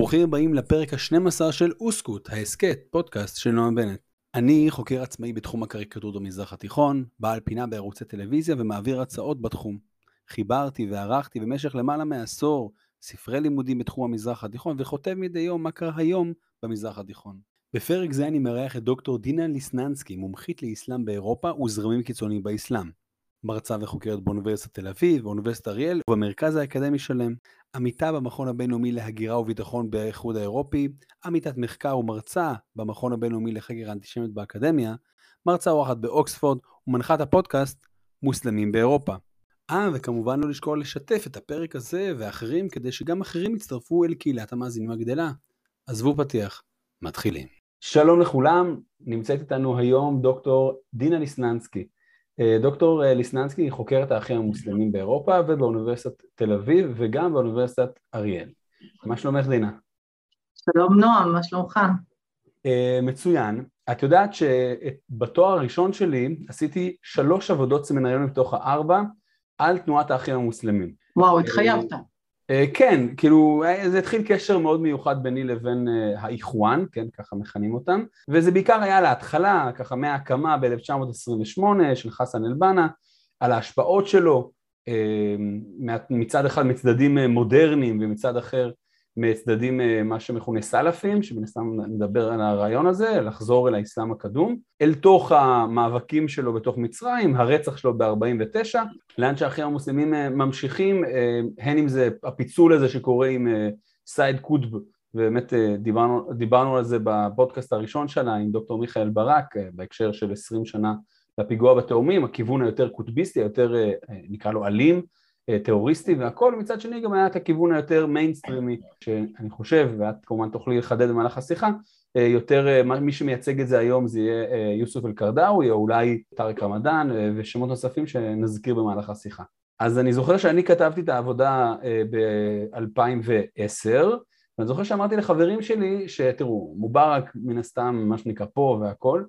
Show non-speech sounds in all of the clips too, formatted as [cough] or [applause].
ברוכים הבאים לפרק ה-12 של אוסקוט, ההסכת, פודקאסט של נועם בנט. אני חוקר עצמאי בתחום הקריקטורות במזרח התיכון, בעל פינה בערוצי טלוויזיה ומעביר הצעות בתחום. חיברתי וערכתי במשך למעלה מעשור ספרי לימודים בתחום המזרח התיכון וכותב מדי יום מה קרה היום במזרח התיכון. בפרק זה אני מארח את דוקטור דינה ליסננסקי, מומחית לאסלאם באירופה וזרמים קיצוניים באסלאם. מרצה וחוקרת באוניברסיטת תל אביב, באוניברסיטת אריאל ובמרכז האקדמי שלם. עמיתה במכון הבינלאומי להגירה וביטחון באיחוד האירופי, עמיתת מחקר ומרצה במכון הבינלאומי לחקר האנטישמיות באקדמיה, מרצה אורחת באוקספורד ומנחת הפודקאסט מוסלמים באירופה. אה, וכמובן לא לשקול לשתף את הפרק הזה ואחרים כדי שגם אחרים יצטרפו אל קהילת המאזינים הגדלה. עזבו פתיח, מתחילים. שלום לכולם, נמצאת איתנו היום דוקטור דינה ליסננסקי. אה, דוקטור אה, ליסננסקי היא חוקרת האחים המוסלמים באירופה ובאוניברסיטת תל אביב וגם באוניברסיטת אריאל. מה שלומך דינה? שלום נועם, מה שלומך? Uh, מצוין. את יודעת שבתואר הראשון שלי עשיתי שלוש עבודות סמינריון מתוך הארבע על תנועת האחים המוסלמים. וואו, התחייבת. אה, כן, כאילו אה, זה התחיל קשר מאוד מיוחד ביני לבין אה, האיחואן, כן, ככה מכנים אותם, וזה בעיקר היה להתחלה, ככה מההקמה ב-1928 של חסן אל-בנה, על ההשפעות שלו, מצד אחד מצדדים מודרניים ומצד אחר מצדדים אה, מה שמכונה סלאפים, שמן הסתם נדבר על הרעיון הזה, לחזור אל האסלאם הקדום, אל תוך המאבקים שלו בתוך מצרים, הרצח שלו ב-49, לאן שהאחים המוסלמים אה, ממשיכים, אה, הן אם זה הפיצול הזה שקורה עם סייד קוטב, ובאמת דיברנו, דיברנו על זה בפודקאסט הראשון שלה עם דוקטור מיכאל ברק, בהקשר של 20 שנה לפיגוע בתאומים, הכיוון היותר קוטביסטי, היותר נקרא לו אלים, טרוריסטי והכל, מצד שני גם היה את הכיוון היותר מיינסטרימי, שאני חושב, ואת כמובן תוכלי לחדד במהלך השיחה, אה, יותר, אה, מי שמייצג את זה היום זה יהיה יוסוף אל-קרדאווי או אולי טארק רמדאן ושמות נוספים שנזכיר במהלך השיחה. אז אני זוכר שאני כתבתי את העבודה ב-2010 ואני זוכר שאמרתי לחברים שלי שתראו, מובארק מן הסתם מה שנקרא פה והכל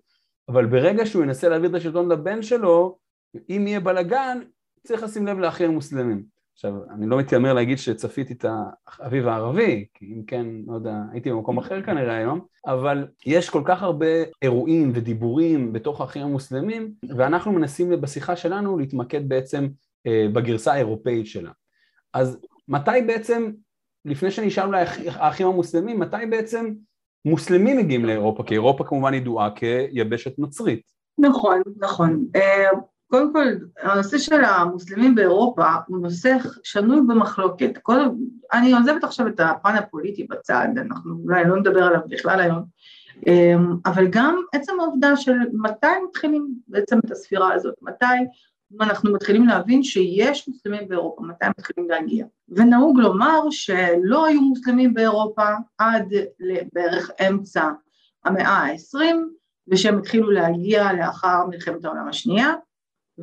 אבל ברגע שהוא ינסה להעביר את השלטון לבן שלו אם יהיה בלאגן צריך לשים לב לאחים המוסלמים. עכשיו, אני לא מתיימר להגיד שצפיתי את האביב הערבי, כי אם כן, לא יודע, הייתי במקום אחר כנראה היום, אבל יש כל כך הרבה אירועים ודיבורים בתוך האחים המוסלמים, ואנחנו מנסים בשיחה שלנו להתמקד בעצם אה, בגרסה האירופאית שלה. אז מתי בעצם, לפני שאני אשאל אולי האחים המוסלמים, מתי בעצם מוסלמים מגיעים לאירופה? כי אירופה כמובן ידועה כיבשת נוצרית. נכון, נכון. קודם כל, הנושא של המוסלמים באירופה הוא נושא שנוי במחלוקת. כל, אני עוזבת עכשיו את הפן הפוליטי בצד, אנחנו אולי לא נדבר עליו בכלל היום, אמ, אבל גם עצם העובדה של מתי מתחילים בעצם את הספירה הזאת, מתי אנחנו מתחילים להבין שיש מוסלמים באירופה, מתי הם מתחילים להגיע. ונהוג לומר שלא היו מוסלמים באירופה עד בערך אמצע המאה העשרים, ושהם התחילו להגיע לאחר מלחמת העולם השנייה,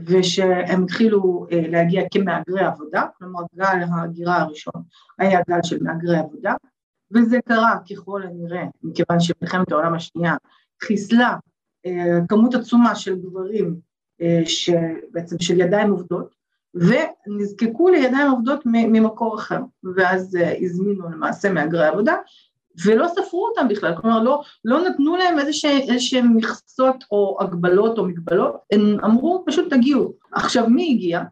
ושהם התחילו אה, להגיע כמהגרי עבודה, כלומר גל ההגירה הראשון היה גל של מהגרי עבודה, וזה קרה ככל הנראה מכיוון שמלחמת העולם השנייה חיסלה אה, כמות עצומה של גברים אה, שבעצם של ידיים עובדות, ונזקקו לידיים עובדות ממקור אחר, ואז הזמינו למעשה מהגרי עבודה, ולא ספרו אותם בכלל, כלומר לא, לא נתנו להם איזשהם מכסות או הגבלות או מגבלות, הם אמרו פשוט תגיעו. עכשיו מי הגיע?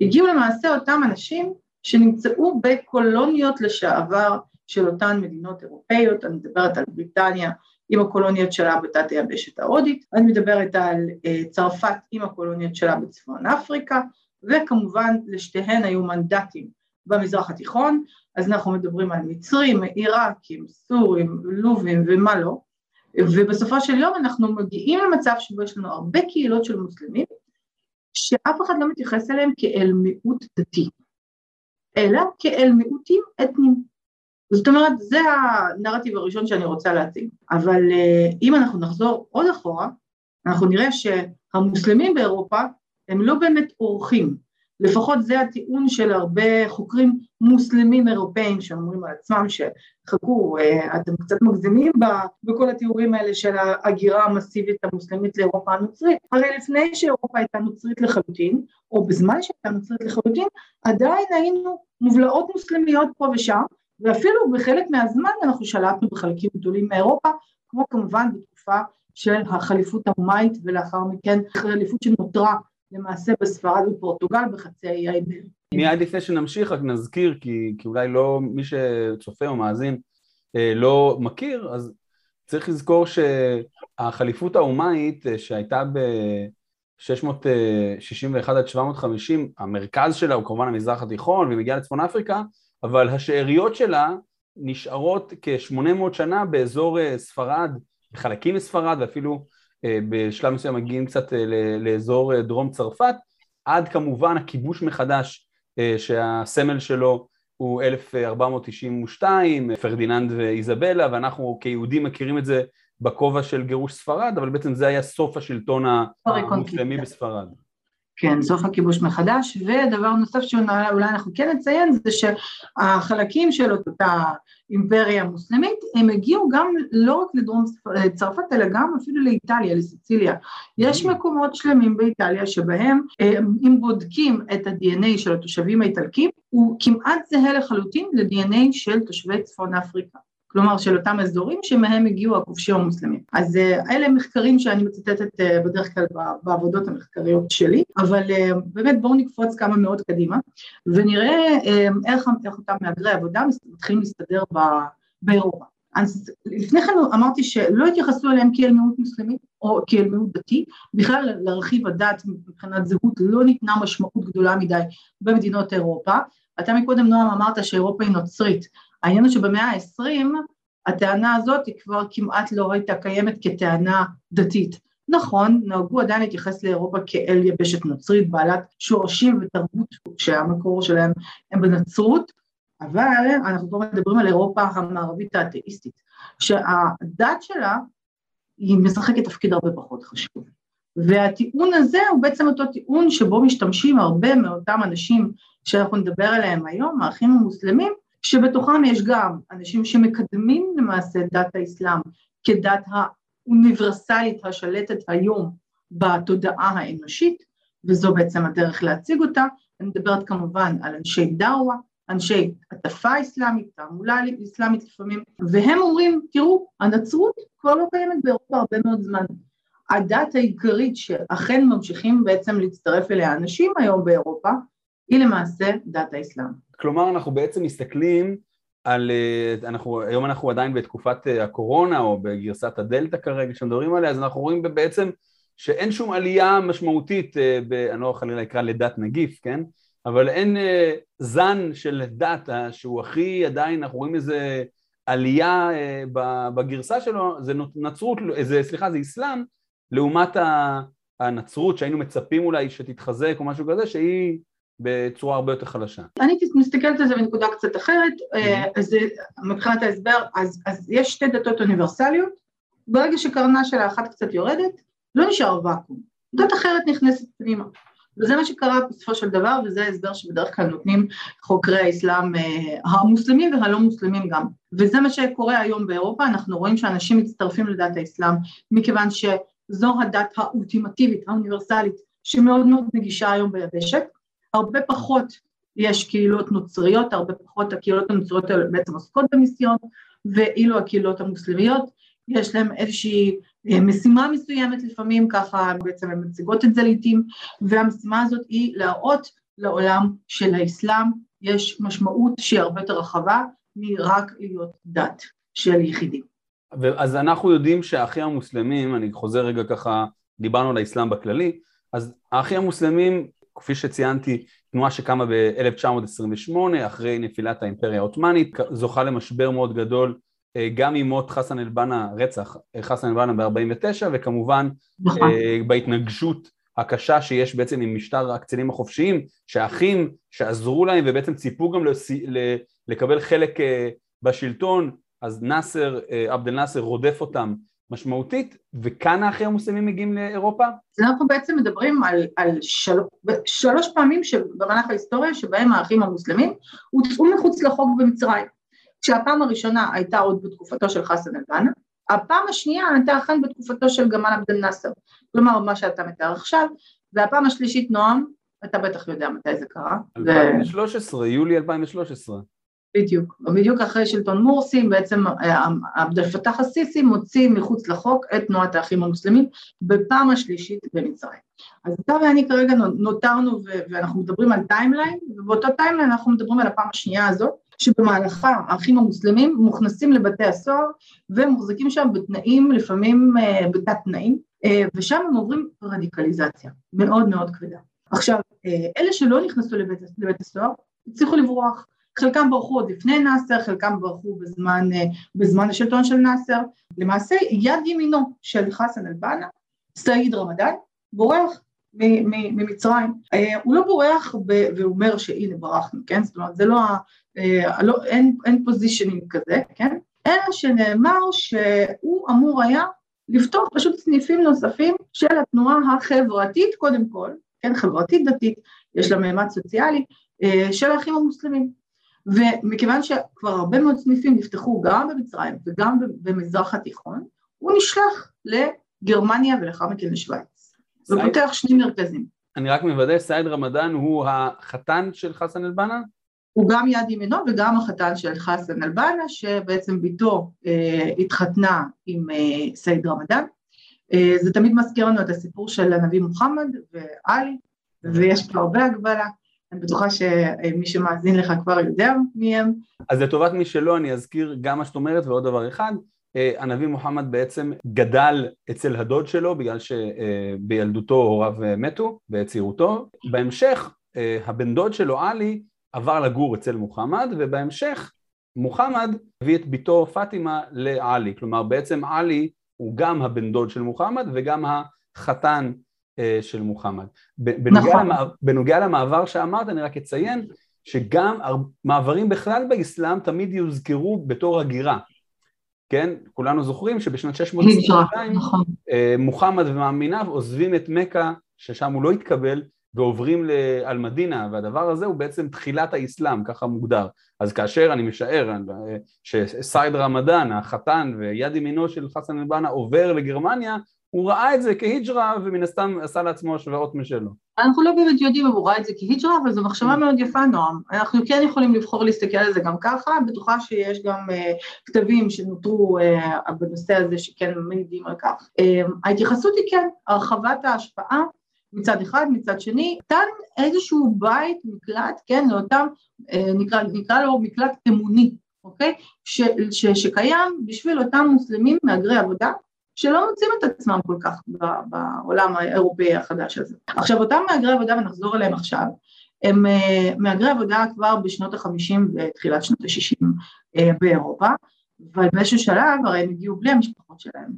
הגיעו למעשה אותם אנשים שנמצאו בקולוניות לשעבר של אותן מדינות אירופאיות, אני מדברת על בריטניה עם הקולוניות שלה בתת היבשת ההודית, אני מדברת על uh, צרפת עם הקולוניות שלה בצפון אפריקה, וכמובן לשתיהן היו מנדטים במזרח התיכון, אז אנחנו מדברים על מצרים, עיראקים, סורים, לובים ומה לא, ובסופו של יום אנחנו מגיעים למצב שבו יש לנו הרבה קהילות של מוסלמים, שאף אחד לא מתייחס אליהם כאל מיעוט דתי, אלא כאל מיעוטים אתניים. זאת אומרת, זה הנרטיב הראשון שאני רוצה להציג. אבל אה, אם אנחנו נחזור עוד אחורה, אנחנו נראה שהמוסלמים באירופה הם לא באמת אורחים, לפחות זה הטיעון של הרבה חוקרים מוסלמים אירופאים שאומרים על עצמם שחכו, אה, אתם קצת מגזימים בכל התיאורים האלה של ההגירה המסיבית המוסלמית לאירופה הנוצרית. הרי לפני שאירופה הייתה נוצרית לחלוטין, או בזמן שהייתה נוצרית לחלוטין, עדיין היינו מובלעות מוסלמיות פה ושם, ואפילו בחלק מהזמן אנחנו שלטנו בחלקים גדולים מאירופה, כמו כמובן בתקופה של החליפות האומאית ולאחר מכן חליפות שנותרה למעשה בספרד ופורטוגל בחצי האי האיבר. מיד לפני שנמשיך רק נזכיר, כי, כי אולי לא מי שצופה או מאזין אה, לא מכיר, אז צריך לזכור שהחליפות האומאית אה, שהייתה ב-661 עד 750, המרכז שלה הוא כמובן המזרח התיכון והיא מגיעה לצפון אפריקה, אבל השאריות שלה נשארות כ-800 שנה באזור אה, ספרד, חלקים מספרד ואפילו אה, בשלב מסוים מגיעים קצת לאזור דרום צרפת, עד כמובן הכיבוש מחדש שהסמל שלו הוא 1492, פרדיננד ואיזבלה, ואנחנו כיהודים מכירים את זה בכובע של גירוש ספרד, אבל בעצם זה היה סוף השלטון המוסלמי בספרד. כן, סוף הכיבוש מחדש, ודבר נוסף שאולי אנחנו כן נציין זה שהחלקים של אותה אימפריה מוסלמית הם הגיעו גם לא רק לדרום צרפת אלא גם אפילו לאיטליה, לסיציליה. יש mm. מקומות שלמים באיטליה שבהם אה, אם בודקים את ה-DNA של התושבים האיטלקים הוא כמעט זהה לחלוטין ל-DNA של תושבי צפון אפריקה. כלומר של אותם אזורים שמהם הגיעו הכובשים המוסלמים. אז אה, אלה מחקרים שאני מצטטת אה, בדרך כלל בעבודות המחקריות שלי, אבל אה, באמת בואו נקפוץ כמה מאות קדימה ונראה איך, איך אותם מהגרי עבודה מתחילים להסתדר באירופה. אז לפני כן אמרתי שלא התייחסו אליהם כאל מיעוט מוסלמי או כאל מיעוט דתי, בכלל לרכיב הדת מבחינת זהות לא ניתנה משמעות גדולה מדי במדינות אירופה. אתה מקודם נועם אמרת שאירופה היא נוצרית, העניין הוא שבמאה ה-20 הטענה הזאת היא כבר כמעט לא הייתה קיימת כטענה דתית. נכון, נהגו עדיין להתייחס לאירופה כאל יבשת נוצרית, בעלת שורשים ותרבות שהמקור שלהם הם בנצרות, אבל אנחנו כבר מדברים על אירופה המערבית האתאיסטית, שהדת שלה היא משחקת תפקיד הרבה פחות חשוב. והטיעון הזה הוא בעצם אותו טיעון שבו משתמשים הרבה מאותם אנשים שאנחנו נדבר עליהם היום, האחים המוסלמים, שבתוכם יש גם אנשים שמקדמים למעשה דת האסלאם כדת האוניברסלית השלטת היום בתודעה האנושית, וזו בעצם הדרך להציג אותה. אני מדברת כמובן על אנשי דאווה, אנשי הטפה אסלאמית, תעמולה אסלאמית לפעמים, והם אומרים, תראו, הנצרות כבר לא קיימת באירופה הרבה מאוד זמן. הדת העיקרית שאכן ממשיכים בעצם להצטרף אליה אנשים היום באירופה, היא למעשה דת האסלאם. כלומר אנחנו בעצם מסתכלים על, אה, אנחנו, היום אנחנו עדיין בתקופת אה, הקורונה או בגרסת הדלתא כרגע שמדברים עליה, אז אנחנו רואים בעצם שאין שום עלייה משמעותית, אה, ב, אני לא חלילה אקרא לדת נגיף, כן? אבל אין זן של דת שהוא הכי עדיין, אנחנו רואים איזה עלייה בגרסה שלו, זה נצרות, זה, סליחה, זה אסלאם, לעומת הנצרות שהיינו מצפים אולי שתתחזק או משהו כזה, שהיא בצורה הרבה יותר חלשה. אני מסתכלת על זה בנקודה קצת אחרת, אה, אז מבחינת ההסבר, אז, אז יש שתי דתות אוניברסליות, ברגע שקרנה של האחת קצת יורדת, לא נשאר ואקום, דת אחרת נכנסת פנימה. וזה מה שקרה בסופו של דבר, וזה ההסבר שבדרך כלל נותנים חוקרי האסלאם אה, המוסלמים והלא מוסלמים גם. וזה מה שקורה היום באירופה, אנחנו רואים שאנשים מצטרפים לדת האסלאם, מכיוון שזו הדת האולטימטיבית, האוניברסלית, שמאוד מאוד נגישה היום ביבשת, הרבה פחות יש קהילות נוצריות, הרבה פחות הקהילות הנוצריות האלה בעצם עוסקות במיסיון, ואילו הקהילות המוסלמיות יש להם איזושהי אה, משימה מסוימת לפעמים, ככה בעצם הן מציגות את זה לעיתים, והמשימה הזאת היא להראות לעולם של האסלאם יש משמעות שהיא הרבה יותר רחבה מרק להיות דת של יחידים. אז אנחנו יודעים שהאחים המוסלמים, אני חוזר רגע ככה, דיברנו על האסלאם בכללי, אז האחים המוסלמים כפי שציינתי, תנועה שקמה ב-1928 אחרי נפילת האימפריה העות'מאנית, זוכה למשבר מאוד גדול אה, גם עם מות חסן אל-בנה, רצח אה, חסן אל-בנה ב-49 וכמובן נכון. אה, בהתנגשות הקשה שיש בעצם עם משטר הקצינים החופשיים, שהאחים שעזרו להם ובעצם ציפו גם לקבל חלק בשלטון, אז נאסר, עבד אל-נאסר רודף אותם משמעותית, וכאן האחים המוסלמים מגיעים לאירופה? אנחנו בעצם מדברים על, על של, שלוש פעמים במהלך ההיסטוריה שבהם האחים המוסלמים הוצאו מחוץ לחוק במצרים. כשהפעם הראשונה הייתה עוד בתקופתו של חסן אל-בנה, הפעם השנייה הייתה אכן בתקופתו של גמל עבד אל-נאסר, כלומר מה שאתה מתאר עכשיו, והפעם השלישית נועם, אתה בטח יודע מתי זה קרה. 2013, ו... יולי 2013. בדיוק, בדיוק אחרי שלטון מורסי בעצם עבד אל פתאח א-סיסי מוציא מחוץ לחוק את תנועת האחים המוסלמים בפעם השלישית במצרים. אז אתה ואני כרגע נותרנו ואנחנו מדברים על timeline, ובאותו timeline אנחנו מדברים על הפעם השנייה הזאת, שבמהלכה האחים המוסלמים מוכנסים לבתי הסוהר ומוחזקים שם בתנאים, לפעמים אה, בתת תנאים, אה, ושם הם עוברים רדיקליזציה מאוד מאוד כבדה. עכשיו, אה, אלה שלא נכנסו לבית, לבית הסוהר הצליחו לברוח. חלקם ברחו עוד לפני נאסר, חלקם ברחו בזמן, בזמן השלטון של נאסר. למעשה יד ימינו של חסן אל-בנה, סעיד רמדאן, בורח ממצרים. הוא לא בורח והוא אומר שהנה ברחנו, כן? זאת אומרת, זה לא, לא אין, אין פוזישנים כזה, כן? אלא שנאמר שהוא אמור היה לפתוח פשוט סניפים נוספים של התנועה החברתית קודם כל, כן, חברתית דתית, יש לה מימד סוציאלי, של האחים המוסלמים. ומכיוון שכבר הרבה מאוד סניפים נפתחו גם במצרים וגם במזרח התיכון, הוא נשלח לגרמניה ולאחר מכן לשוויץ, ופותח שני מרכזים. אני רק מוודא, סייד רמדאן הוא החתן של חסן אל-בנה? הוא גם יד ימינו וגם החתן של חסן אל-בנה, שבעצם בתו אה, התחתנה עם אה, סייד רמדאן. אה, זה תמיד מזכיר לנו את הסיפור של הנביא מוחמד ועלי, ויש פה הרבה הגבלה. אני בטוחה שמי שמאזין לך כבר יודע מי הם. אז לטובת מי שלא, אני אזכיר גם מה שאת אומרת ועוד דבר אחד. אה, הנביא מוחמד בעצם גדל אצל הדוד שלו בגלל שבילדותו הוריו אה, מתו בצעירותו. בהמשך הבן דוד שלו עלי עבר לגור אצל מוחמד ובהמשך מוחמד הביא את בתו פאטימה לעלי. כלומר בעצם עלי הוא גם הבן דוד של מוחמד וגם החתן אה, של מוחמד. בנוגע, נכון. למעבר, בנוגע למעבר שאמרת, אני רק אציין שגם מעברים בכלל באסלאם תמיד יוזכרו בתור הגירה. כן? כולנו זוכרים שבשנת 622 נכון. אה, מוחמד ומאמיניו עוזבים את מכה, ששם הוא לא התקבל, ועוברים על מדינה, והדבר הזה הוא בעצם תחילת האסלאם, ככה מוגדר. אז כאשר אני משער אה, שסייד רמדאן, החתן ויד ימינו של חסן אל-בנה עובר לגרמניה, הוא ראה את זה כהיג'רה ומן הסתם עשה לעצמו השוואות משלו. אנחנו לא באמת יודעים אם הוא ראה את זה כהיג'רה, אבל זו מחשבה mm. מאוד יפה, נועם. אנחנו כן יכולים לבחור להסתכל על זה גם ככה, בטוחה שיש גם uh, כתבים שנותרו uh, בנושא הזה שכן מעידים על כך. Uh, ההתייחסות היא כן, הרחבת ההשפעה מצד אחד, מצד שני, נתן איזשהו בית, מקלט, כן, לאותם, uh, נקרא, נקרא לו מקלט אמוני, אוקיי? ש, ש, שקיים בשביל אותם מוסלמים מהגרי עבודה, שלא מוצאים את עצמם כל כך בעולם האירופאי החדש הזה. עכשיו אותם מהגרי עבודה, ונחזור אליהם עכשיו, הם אה, מהגרי עבודה כבר בשנות החמישים ותחילת שנות השישים אה, באירופה, אבל באיזשהו שלב הרי הם הגיעו בלי המשפחות שלהם.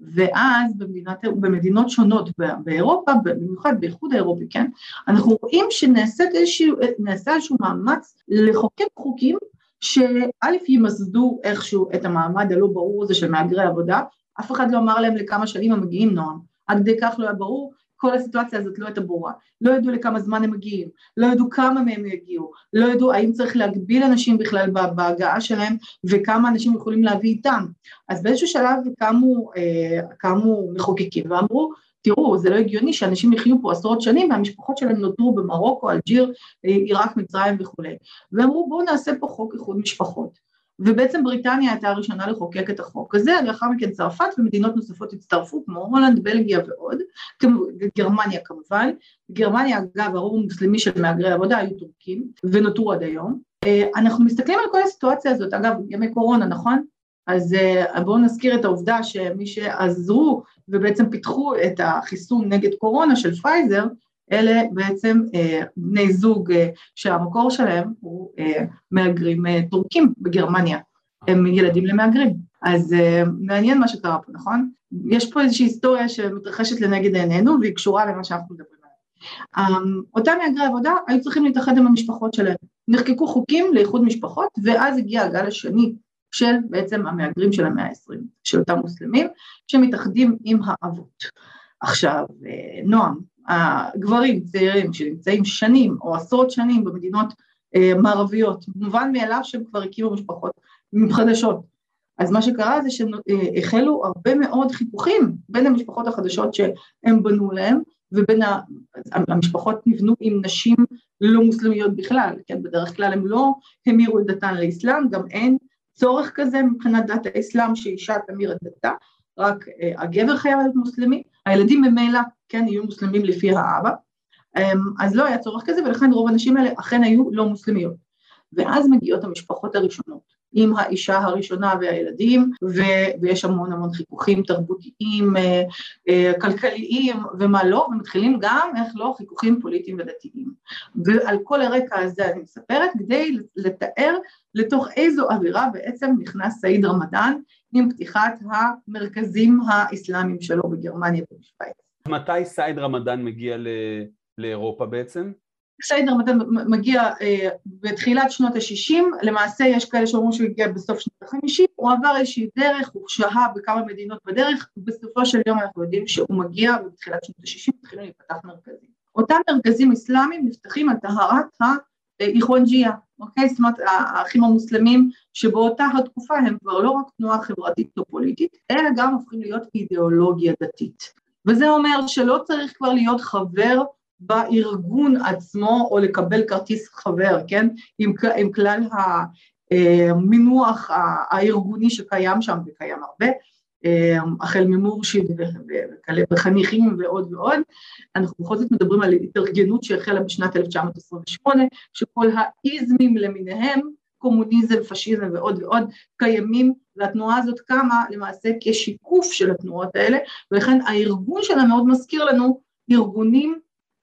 ואז במדינת, במדינות שונות באירופה, במיוחד באיחוד האירופי, כן, אנחנו רואים שנעשה איזשהו, איזשהו מאמץ לחוקק חוקים שא' ימסדו איכשהו את המעמד הלא ברור הזה של מהגרי עבודה, אף אחד לא אמר להם לכמה שנים הם מגיעים נועם, עד כדי כך לא היה ברור, כל הסיטואציה הזאת לא הייתה ברורה, לא ידעו לכמה זמן הם מגיעים, לא ידעו כמה מהם יגיעו, לא ידעו האם צריך להגביל אנשים בכלל בהגעה שלהם וכמה אנשים יכולים להביא איתם. אז באיזשהו שלב קמו, אה, קמו מחוקקים ואמרו, תראו, זה לא הגיוני שאנשים יחיו פה עשרות שנים והמשפחות שלהם נותרו במרוקו, אלג'יר, אה, עיראק, מצרים וכולי. ואמרו בואו נעשה פה חוק איחוד משפחות. ובעצם בריטניה הייתה הראשונה לחוקק את החוק הזה, לאחר מכן צרפת ומדינות נוספות הצטרפו, כמו הולנד, בלגיה ועוד, גרמניה כמובן, גרמניה אגב הרוב המוסלמי של מהגרי עבודה היו טורקים ונותרו עד היום. אה, אנחנו מסתכלים על כל הסיטואציה הזאת, אגב ימי קורונה נכון? אז אה, בואו נזכיר את העובדה שמי שעזרו ובעצם פיתחו את החיסון נגד קורונה של פייזר, אלה בעצם אה, בני זוג אה, שהמקור שלהם הוא אה, מהגרים אה, טורקים בגרמניה, הם ילדים למהגרים. אז אה, מעניין מה שקרה פה, נכון? יש פה איזושהי היסטוריה שמתרחשת לנגד עינינו והיא קשורה למה שאנחנו מדברים עליו. אה, אותם מהגרי עבודה היו צריכים להתאחד עם המשפחות שלהם. נחקקו חוקים לאיחוד משפחות ואז הגיע הגל השני של בעצם המהגרים של המאה ה-20, של אותם מוסלמים שמתאחדים עם האבות. עכשיו, אה, נועם, הגברים צעירים שנמצאים שנים או עשרות שנים במדינות אה, מערביות, מובן מאליו שהם כבר הקימו משפחות חדשות. אז מה שקרה זה שהחלו הרבה מאוד חיכוכים בין המשפחות החדשות שהם בנו להם, ובין ה... המשפחות נבנו עם נשים לא מוסלמיות בכלל, כן, בדרך כלל הם לא המירו את דתן לאסלאם, גם אין צורך כזה מבחינת דת האסלאם שאישה תמיר את דתה, רק אה, הגבר חייב להיות מוסלמי, הילדים ממילא, כן, יהיו מוסלמים לפי האבא, אה, אז לא היה צורך כזה ולכן רוב הנשים האלה אכן היו לא מוסלמיות. ואז מגיעות המשפחות הראשונות, עם האישה הראשונה והילדים, ו- ויש המון המון חיכוכים תרבותיים, אה, אה, כלכליים ומה לא, ומתחילים גם, איך לא, חיכוכים פוליטיים ודתיים. ועל כל הרקע הזה אני מספרת, כדי לתאר לתוך איזו אווירה בעצם נכנס סעיד רמדאן עם פתיחת המרכזים האסלאמיים שלו בגרמניה ובשוויץ. מתי סעיד רמדאן מגיע ל... לאירופה בעצם? סייד רמדאן מגיע אה, בתחילת שנות ה-60, למעשה יש כאלה שאומרים שהוא הגיע בסוף שנות ה-50, הוא עבר איזושהי דרך, הוא שהה בכמה מדינות בדרך, ובסופו של יום אנחנו יודעים שהוא מגיע בתחילת שנות ה-60, התחילו להיפתח מרכזים. אותם מרכזים אסלאמיים נפתחים על טהרת האיחואנג'יה, אוקיי? זאת אומרת האחים המוסלמים שבאותה התקופה הם כבר לא רק תנועה חברתית או פוליטית, אלא גם הופכים להיות אידיאולוגיה דתית. וזה אומר שלא צריך כבר להיות חבר בארגון עצמו או לקבל כרטיס חבר, כן? עם, עם כלל המינוח הארגוני שקיים שם, וקיים הרבה, החל ממורשיד וחניכים ועוד ועוד, אנחנו בכל זאת מדברים על התארגנות שהחלה בשנת 1928, שכל האיזמים למיניהם, קומוניזם, פשיזם ועוד ועוד, קיימים, והתנועה הזאת קמה למעשה כשיקוף של התנועות האלה, ולכן הארגון שלה מאוד מזכיר לנו ארגונים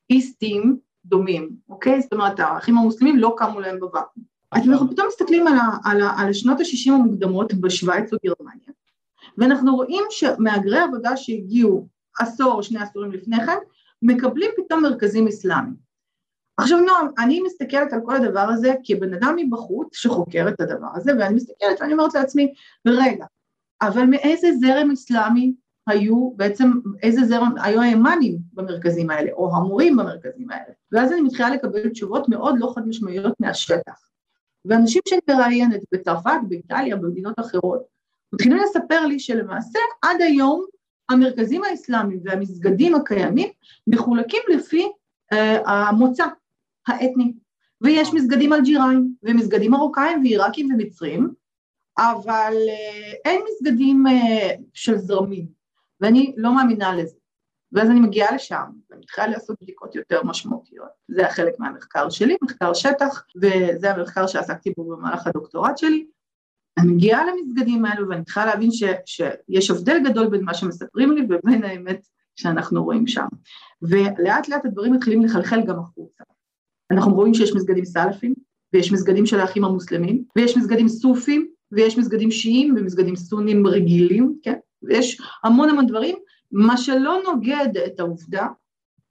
איסטים דומים, אוקיי? זאת אומרת, האחים המוסלמים לא קמו להם בוואקום. אז אנחנו פתאום מסתכלים על, ה, על, ה, על שנות ה-60 המוקדמות בשוויץ וגרמניה, ואנחנו רואים שמהגרי עבודה שהגיעו עשור שני עשורים לפני כן, מקבלים פתאום מרכזים אסלאמיים. עכשיו נועם, אני מסתכלת על כל הדבר הזה כבן אדם מבחוץ שחוקר את הדבר הזה, ואני מסתכלת ואני אומרת לעצמי, רגע, אבל מאיזה זרם אסלאמי היו בעצם, איזה זרם, היו האימאנים במרכזים האלה, או המורים במרכזים האלה. ואז אני מתחילה לקבל תשובות מאוד לא חד משמעיות מהשטח. ואנשים שאני מראיינת בצרפת, באיטליה, במדינות אחרות, מתחילים לספר לי שלמעשה עד היום המרכזים האסלאמיים והמסגדים הקיימים מחולקים לפי uh, המוצא האתני. ויש מסגדים אלג'יראים, ומסגדים מרוקאים ועיראקים ומצרים, אבל uh, אין מסגדים uh, של זרמים. ואני לא מאמינה לזה. ואז אני מגיעה לשם, ומתחילה לעשות בדיקות יותר משמעותיות. זה החלק מהמחקר שלי, מחקר שטח, וזה המחקר שעסקתי בו במהלך הדוקטורט שלי. אני מגיעה למסגדים האלו ואני צריכה להבין ש, שיש הבדל גדול בין מה שמספרים לי ובין האמת שאנחנו רואים שם. ולאט לאט הדברים מתחילים לחלחל גם החוצה. אנחנו רואים שיש מסגדים סלאפים, ויש מסגדים של האחים המוסלמים, ויש מסגדים סופים, ויש מסגדים שיעים ומסגדים סונים רגילים, כן? ויש המון המון דברים, מה שלא נוגד את העובדה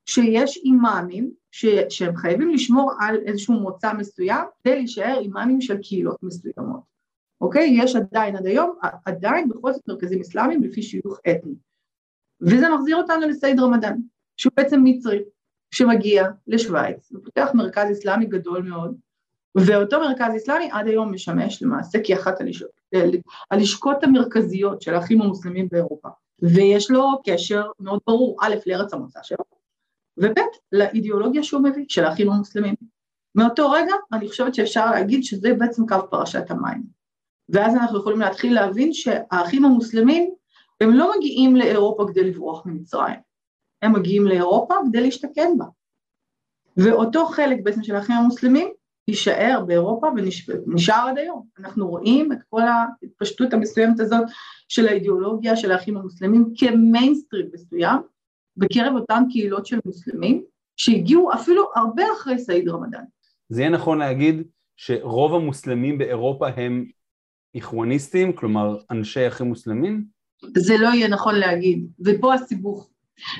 שיש אימאמים ש, שהם חייבים לשמור על איזשהו מוצא מסוים כדי להישאר אימאמים של קהילות מסוימות, אוקיי? יש עדיין עד היום, עדיין בכל זאת מרכזים אסלאמיים לפי שיוך אתני. וזה מחזיר אותנו לסעיד רמדאן, שהוא בעצם מצרי, שמגיע לשוויץ ופותח מרכז אסלאמי גדול מאוד, ואותו מרכז אסלאמי עד היום משמש למעשה כאחת הלשכות, המרכזיות של האחים המוסלמים באירופה, ויש לו קשר מאוד ברור, א', לארץ המוצא שלו, וב', לאידיאולוגיה שהוא מביא, של האחים המוסלמים. מאותו רגע אני חושבת שאפשר להגיד שזה בעצם קו פרשת המים. ואז אנחנו יכולים להתחיל להבין שהאחים המוסלמים הם לא מגיעים לאירופה כדי לברוח ממצרים, הם מגיעים לאירופה כדי להשתכן בה. ואותו חלק בעצם של האחים המוסלמים יישאר באירופה ונשאר עד היום. אנחנו רואים את כל ההתפשטות המסוימת הזאת של האידיאולוגיה של האחים המוסלמים כמיינסטרים מסוים בקרב אותן קהילות של מוסלמים שהגיעו אפילו הרבה אחרי סעיד רמדאן. זה יהיה נכון להגיד שרוב המוסלמים באירופה הם איכווניסטים, כלומר אנשי אחים מוסלמים? זה לא יהיה נכון להגיד, ופה הסיבוך.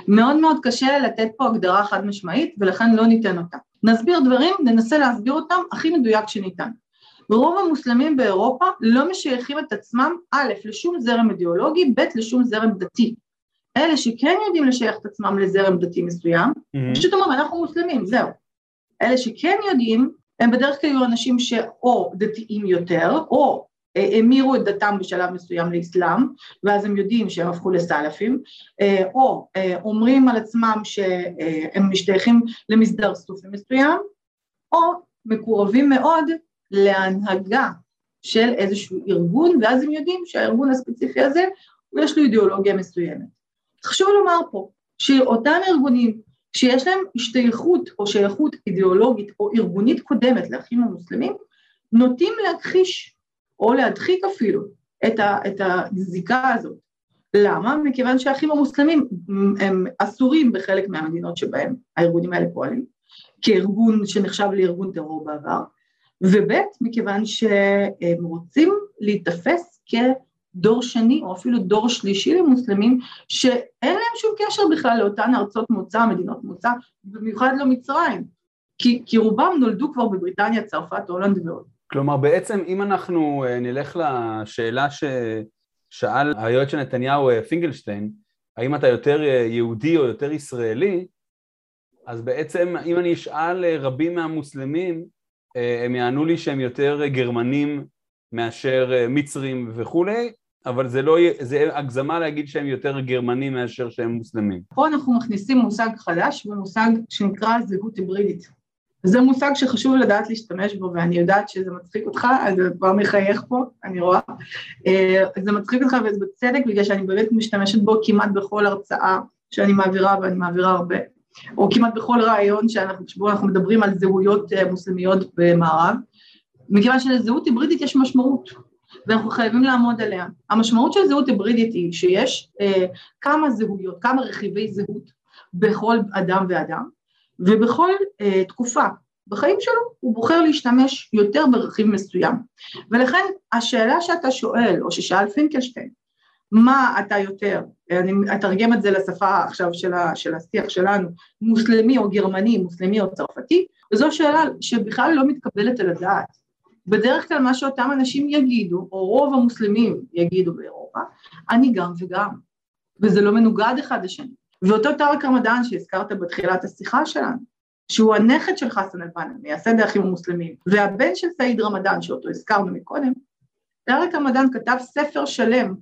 מאוד מאוד קשה לתת פה הגדרה חד משמעית ולכן לא ניתן אותה. נסביר דברים, ננסה להסביר אותם הכי מדויק שניתן. רוב המוסלמים באירופה לא משייכים את עצמם א', לשום זרם אידיאולוגי, ב', לשום זרם דתי. אלה שכן יודעים לשייך את עצמם לזרם דתי מסוים, mm-hmm. פשוט אומרים אנחנו מוסלמים, זהו. אלה שכן יודעים, הם בדרך כלל יהיו אנשים שאו דתיים יותר, או המירו את דתם בשלב מסוים לאסלאם, ואז הם יודעים שהם הפכו לסלאפים, אה, או אה, אומרים על עצמם שהם משתייכים למסדר סופי מסוים, או מקורבים מאוד להנהגה של איזשהו ארגון, ואז הם יודעים שהארגון הספציפי הזה, יש לו אידיאולוגיה מסוימת. חשוב לומר פה, שאותם ארגונים שיש להם השתייכות או שייכות אידיאולוגית או ארגונית קודמת לאחים המוסלמים, נוטים להכחיש או להדחיק אפילו את, ה, את הזיקה הזאת. למה? מכיוון שהאחים המוסלמים הם אסורים בחלק מהמדינות שבהם הארגונים האלה פועלים, כארגון שנחשב לארגון טרור בעבר, וב' מכיוון שהם רוצים להיתפס כדור שני או אפילו דור שלישי למוסלמים שאין להם שום קשר בכלל לאותן ארצות מוצא, מדינות מוצא, במיוחד לא מצרים, כי, כי רובם נולדו כבר בבריטניה, צרפת, הולנד ועוד. כלומר בעצם אם אנחנו אה, נלך לשאלה ששאל היועץ של נתניהו אה, פינגלשטיין, האם אתה יותר אה, יהודי או יותר ישראלי, אז בעצם אם אני אשאל רבים מהמוסלמים, הם יענו לי שהם יותר גרמנים מאשר מצרים וכולי, אבל זה לא, זה הגזמה להגיד שהם יותר גרמנים מאשר שהם מוסלמים. פה אנחנו מכניסים מושג חדש, ומושג שנקרא זהות היברידית. זה מושג שחשוב לדעת להשתמש בו, ואני יודעת שזה מצחיק אותך, אז אתה כבר מחייך פה, אני רואה. אה, זה מצחיק אותך וזה בצדק, בגלל שאני באמת משתמשת בו כמעט בכל הרצאה שאני מעבירה, ואני מעבירה הרבה, או כמעט בכל רעיון שאנחנו, שבו אנחנו מדברים על זהויות אה, מוסלמיות במערב, מכיוון שלזהות היברידית יש משמעות, ואנחנו חייבים לעמוד עליה. המשמעות של זהות היברידית היא שיש אה, כמה זהויות, כמה רכיבי זהות בכל אדם ואדם, ובכל uh, תקופה בחיים שלו הוא בוחר להשתמש יותר ברכיב מסוים. ולכן השאלה שאתה שואל, או ששאל פינקלשטיין, מה אתה יותר, אני אתרגם את זה לשפה עכשיו של, ה, של השיח שלנו, מוסלמי או גרמני, מוסלמי או צרפתי, וזו שאלה שבכלל לא מתקבלת על הדעת. בדרך כלל מה שאותם אנשים יגידו, או רוב המוסלמים יגידו באירופה, אני גם וגם, וזה לא מנוגד אחד לשני. ואותו טארק רמדאן שהזכרת בתחילת השיחה שלנו, שהוא הנכד של חסן אל-בנה, מייסד האחים המוסלמים, והבן של סעיד רמדאן, שאותו הזכרנו מקודם, טארק רמדאן כתב ספר שלם,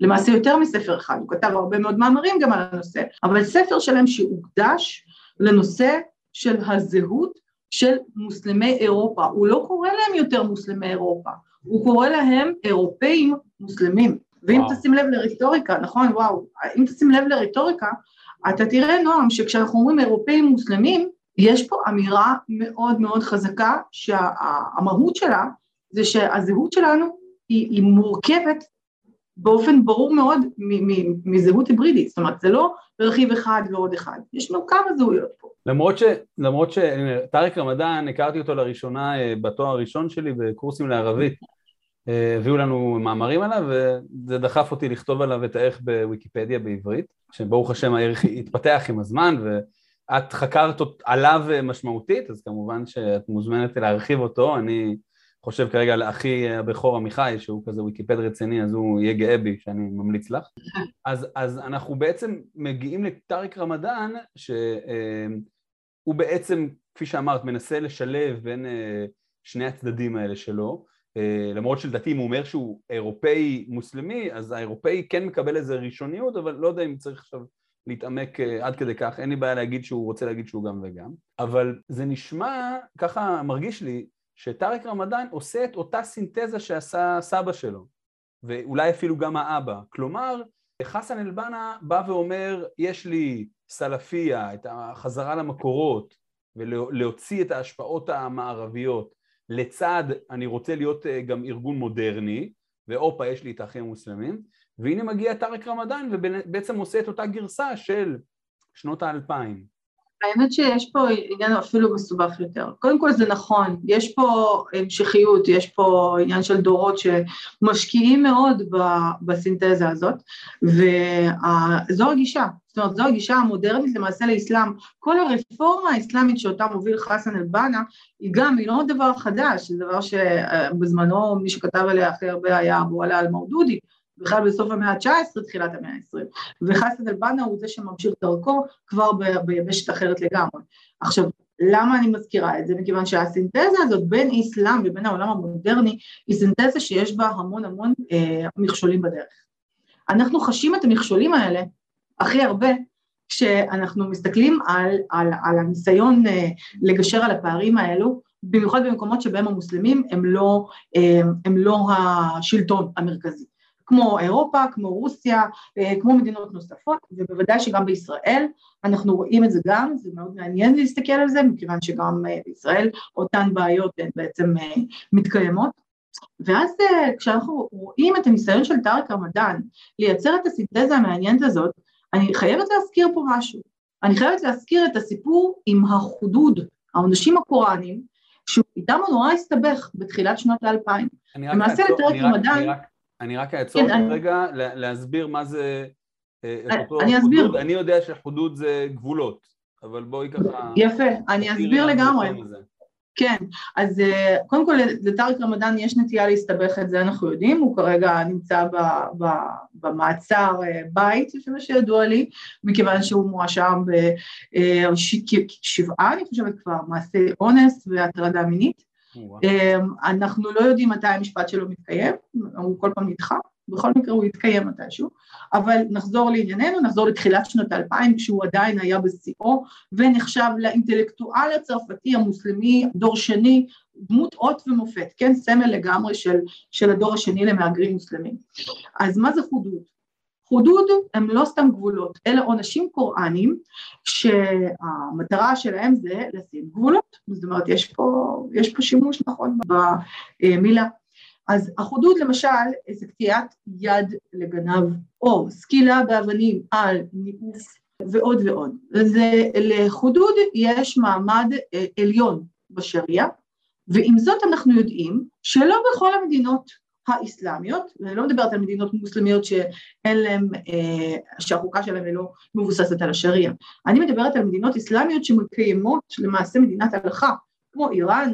למעשה יותר מספר אחד, הוא כתב הרבה מאוד מאמרים גם על הנושא, אבל ספר שלם שהוקדש לנושא של הזהות של מוסלמי אירופה, הוא לא קורא להם יותר מוסלמי אירופה, הוא קורא להם אירופאים מוסלמים. ואם וואו. תשים לב לרטוריקה, נכון, וואו, אם תשים לב לרטוריקה, אתה תראה, נועם, שכשאנחנו אומרים אירופאים מוסלמים, יש פה אמירה מאוד מאוד חזקה שהמהות שלה זה שהזהות שלנו היא, היא מורכבת באופן ברור מאוד מזהות היברידית, זאת אומרת זה לא רכיב אחד ועוד אחד, יש לנו כמה זהויות פה. למרות ש... למרות ש... טארק רמדאן, הכרתי אותו לראשונה אה, בתואר הראשון שלי בקורסים לערבית, הביאו לנו מאמרים עליו וזה דחף אותי לכתוב עליו את הערך בוויקיפדיה בעברית, שברוך השם הערך התפתח עם הזמן ואת חקרת עליו משמעותית, אז כמובן שאת מוזמנת להרחיב אותו, אני חושב כרגע על אחי הבכור עמיחי, שהוא כזה ויקיפד רציני, אז הוא יהיה גאה בי שאני ממליץ לך. [laughs] אז, אז אנחנו בעצם מגיעים לטאריק רמדאן, שהוא בעצם, כפי שאמרת, מנסה לשלב בין אה, שני הצדדים האלה שלו, אה, למרות שלדעתי אם הוא אומר שהוא אירופאי מוסלמי, אז האירופאי כן מקבל איזה ראשוניות, אבל לא יודע אם צריך עכשיו להתעמק אה, עד כדי כך, אין לי בעיה להגיד שהוא רוצה להגיד שהוא גם וגם, אבל זה נשמע, ככה מרגיש לי, שטארק רמדאן עושה את אותה סינתזה שעשה סבא שלו, ואולי אפילו גם האבא. כלומר, חסן אל-בנה בא ואומר, יש לי סלפיה, את החזרה למקורות, ולהוציא את ההשפעות המערביות. לצד אני רוצה להיות אה, גם ארגון מודרני, והופה יש לי את האחים המוסלמים, והנה מגיע טארק רמדאן ובעצם עושה את אותה גרסה של שנות האלפיים. האמת שיש פה עניין אפילו מסובך יותר. קודם כל זה נכון, יש פה המשכיות, יש פה עניין של דורות שמשקיעים מאוד בסינתזה הזאת, וזו הגישה, זאת אומרת זו הגישה המודרנית למעשה לאסלאם. כל הרפורמה האסלאמית שאותה מוביל חסן אל-בנה, היא גם, היא לא דבר חדש, זה דבר שבזמנו מי שכתב עליה הכי הרבה היה אבו עלה אל-מרדודי, בכלל בסוף המאה ה-19, תחילת המאה ה-20, וחסן אל-בנה הוא זה שממשיך דרכו כבר ביבשת אחרת לגמרי. עכשיו, למה אני מזכירה את זה? מכיוון שהסינתזה הזאת בין איסלאם ובין העולם המודרני היא סינתזה שיש בה המון המון אה, מכשולים בדרך. אנחנו חשים את המכשולים האלה הכי הרבה כשאנחנו מסתכלים על, על, על הניסיון אה, לגשר על הפערים האלו במיוחד במקומות שבהם המוסלמים הם לא, הם לא השלטון המרכזי. כמו אירופה, כמו רוסיה, כמו מדינות נוספות, ובוודאי שגם בישראל, אנחנו רואים את זה גם, זה מאוד מעניין להסתכל על זה, מכיוון שגם בישראל אותן בעיות הן בעצם מתקיימות. ואז כשאנחנו רואים את הניסיון של טארק רמדאן לייצר את הסינתזה המעניינת הזאת, אני חייבת להזכיר פה משהו. אני חייבת להזכיר את הסיפור עם החודוד, העונשים הקוראנים, שאיתם הוא נורא הסתבך בתחילת שנות האלפיים. למעשה לטארק רמדאן... אני רק אעצור כן, רגע להסביר מה זה... אה, אני אסביר. אני יודע שחודוד זה גבולות, אבל בואי ככה... יפה, אני אסביר לגמרי. כן, אז אה, קודם כל לטארק רמדאן יש נטייה להסתבך את זה אנחנו יודעים, הוא כרגע נמצא ב, ב, במעצר אה, בית, לפי מה שידוע לי, מכיוון שהוא מואשם בשבעה, אני חושבת כבר, מעשי אונס והטרדה מינית. אמ, אנחנו לא יודעים מתי המשפט שלו מתקיים, הוא כל פעם נדחה, בכל מקרה הוא יתקיים מתישהו, אבל נחזור לענייננו, נחזור לתחילת שנות האלפיים כשהוא עדיין היה בשיאו ונחשב לאינטלקטואל הצרפתי המוסלמי, דור שני, דמות אות ומופת, כן, סמל לגמרי של, של הדור השני למהגרים מוסלמים. אז מה זה חודוד? חודוד הם לא סתם גבולות, אלא עונשים קוראנים שהמטרה שלהם זה לשים גבולות, זאת אומרת יש פה, יש פה שימוש נכון במילה. אז החודוד למשל זה קטיעת יד לגנב או סקילה באבנים על ניאוף ועוד ועוד. זה, לחודוד יש מעמד אה, עליון בשריעה ועם זאת אנחנו יודעים שלא בכל המדינות האסלאמיות, ואני לא מדברת על מדינות מוסלמיות שאין להן, אה, שהחוקה שלהן לא מבוססת על השריעה, אני מדברת על מדינות אסלאמיות שמקיימות למעשה מדינת הלכה, כמו איראן,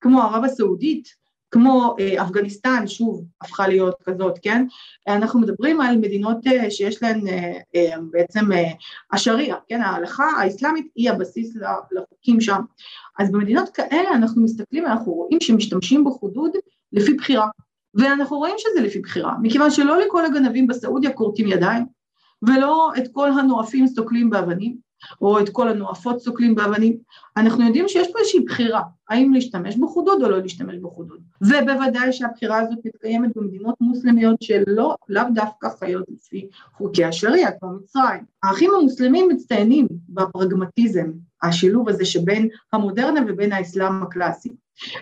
כמו ערב הסעודית, כמו אה, אפגניסטן, שוב, הפכה להיות כזאת, כן? אנחנו מדברים על מדינות אה, שיש להן אה, אה, בעצם אה, השריעה, כן? ההלכה האסלאמית היא הבסיס לחוקים שם. אז במדינות כאלה אנחנו מסתכלים, אנחנו רואים שמשתמשים בחודוד לפי בחירה. ואנחנו רואים שזה לפי בחירה, מכיוון שלא לכל הגנבים בסעודיה כורתים ידיים, ולא את כל הנואפים סוקלים באבנים, או את כל הנואפות סוקלים באבנים, אנחנו יודעים שיש פה איזושהי בחירה, האם להשתמש בחודוד או לא להשתמש בחודוד, ובוודאי שהבחירה הזאת מתקיימת במדינות מוסלמיות שלא, לאו דווקא חיות לפי חוקי השריעה, כמו מצרים. האחים המוסלמים מצטיינים בפרגמטיזם, השילוב הזה שבין המודרנה ובין האסלאם הקלאסי,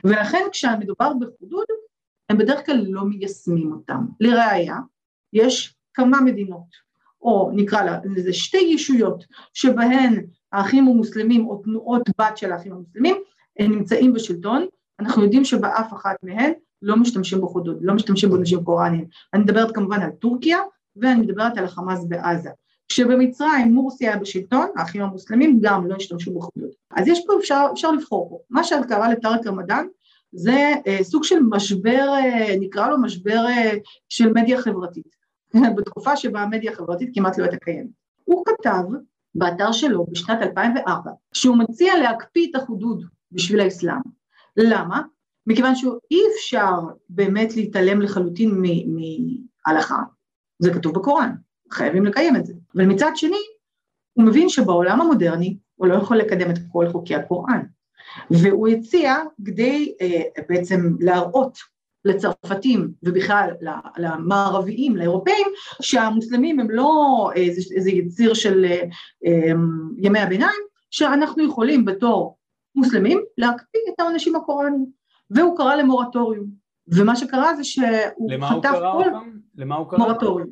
ולכן כשמדובר בחודוד, הם בדרך כלל לא מיישמים אותם. לראיה, יש כמה מדינות, או נקרא לזה שתי ישויות, שבהן האחים המוסלמים או תנועות בת של האחים המוסלמים, הם נמצאים בשלטון, אנחנו יודעים שבאף אחת מהן לא משתמשים בחודוד, לא משתמשים בנשים קוראנים. אני מדברת כמובן על טורקיה, ואני מדברת על החמאס בעזה. כשבמצרים מורסי היה בשלטון, האחים המוסלמים גם לא השתמשו בחודוד. אז יש פה, אפשר, אפשר לבחור פה. מה שקרה לטארק רמדאן, זה אה, סוג של משבר, אה, נקרא לו משבר אה, של מדיה חברתית, [laughs] בתקופה שבה המדיה החברתית כמעט לא הייתה קיימת. הוא כתב באתר שלו בשנת 2004, שהוא מציע להקפיא את החודוד בשביל האסלאם. למה? מכיוון שאי אפשר באמת להתעלם לחלוטין מהלכה, זה כתוב בקוראן, חייבים לקיים את זה. אבל מצד שני, הוא מבין שבעולם המודרני הוא לא יכול לקדם את כל חוקי הקוראן. והוא הציע כדי אה, בעצם להראות לצרפתים ובכלל למערביים, לאירופאים, שהמוסלמים הם לא איזה, איזה יציר של אה, אה, ימי הביניים, שאנחנו יכולים בתור מוסלמים להקפיא את העונשים הקוראניים, והוא קרא למורטוריום, ומה שקרה זה שהוא חטף כל... למה הוא קרא? מורטוריום.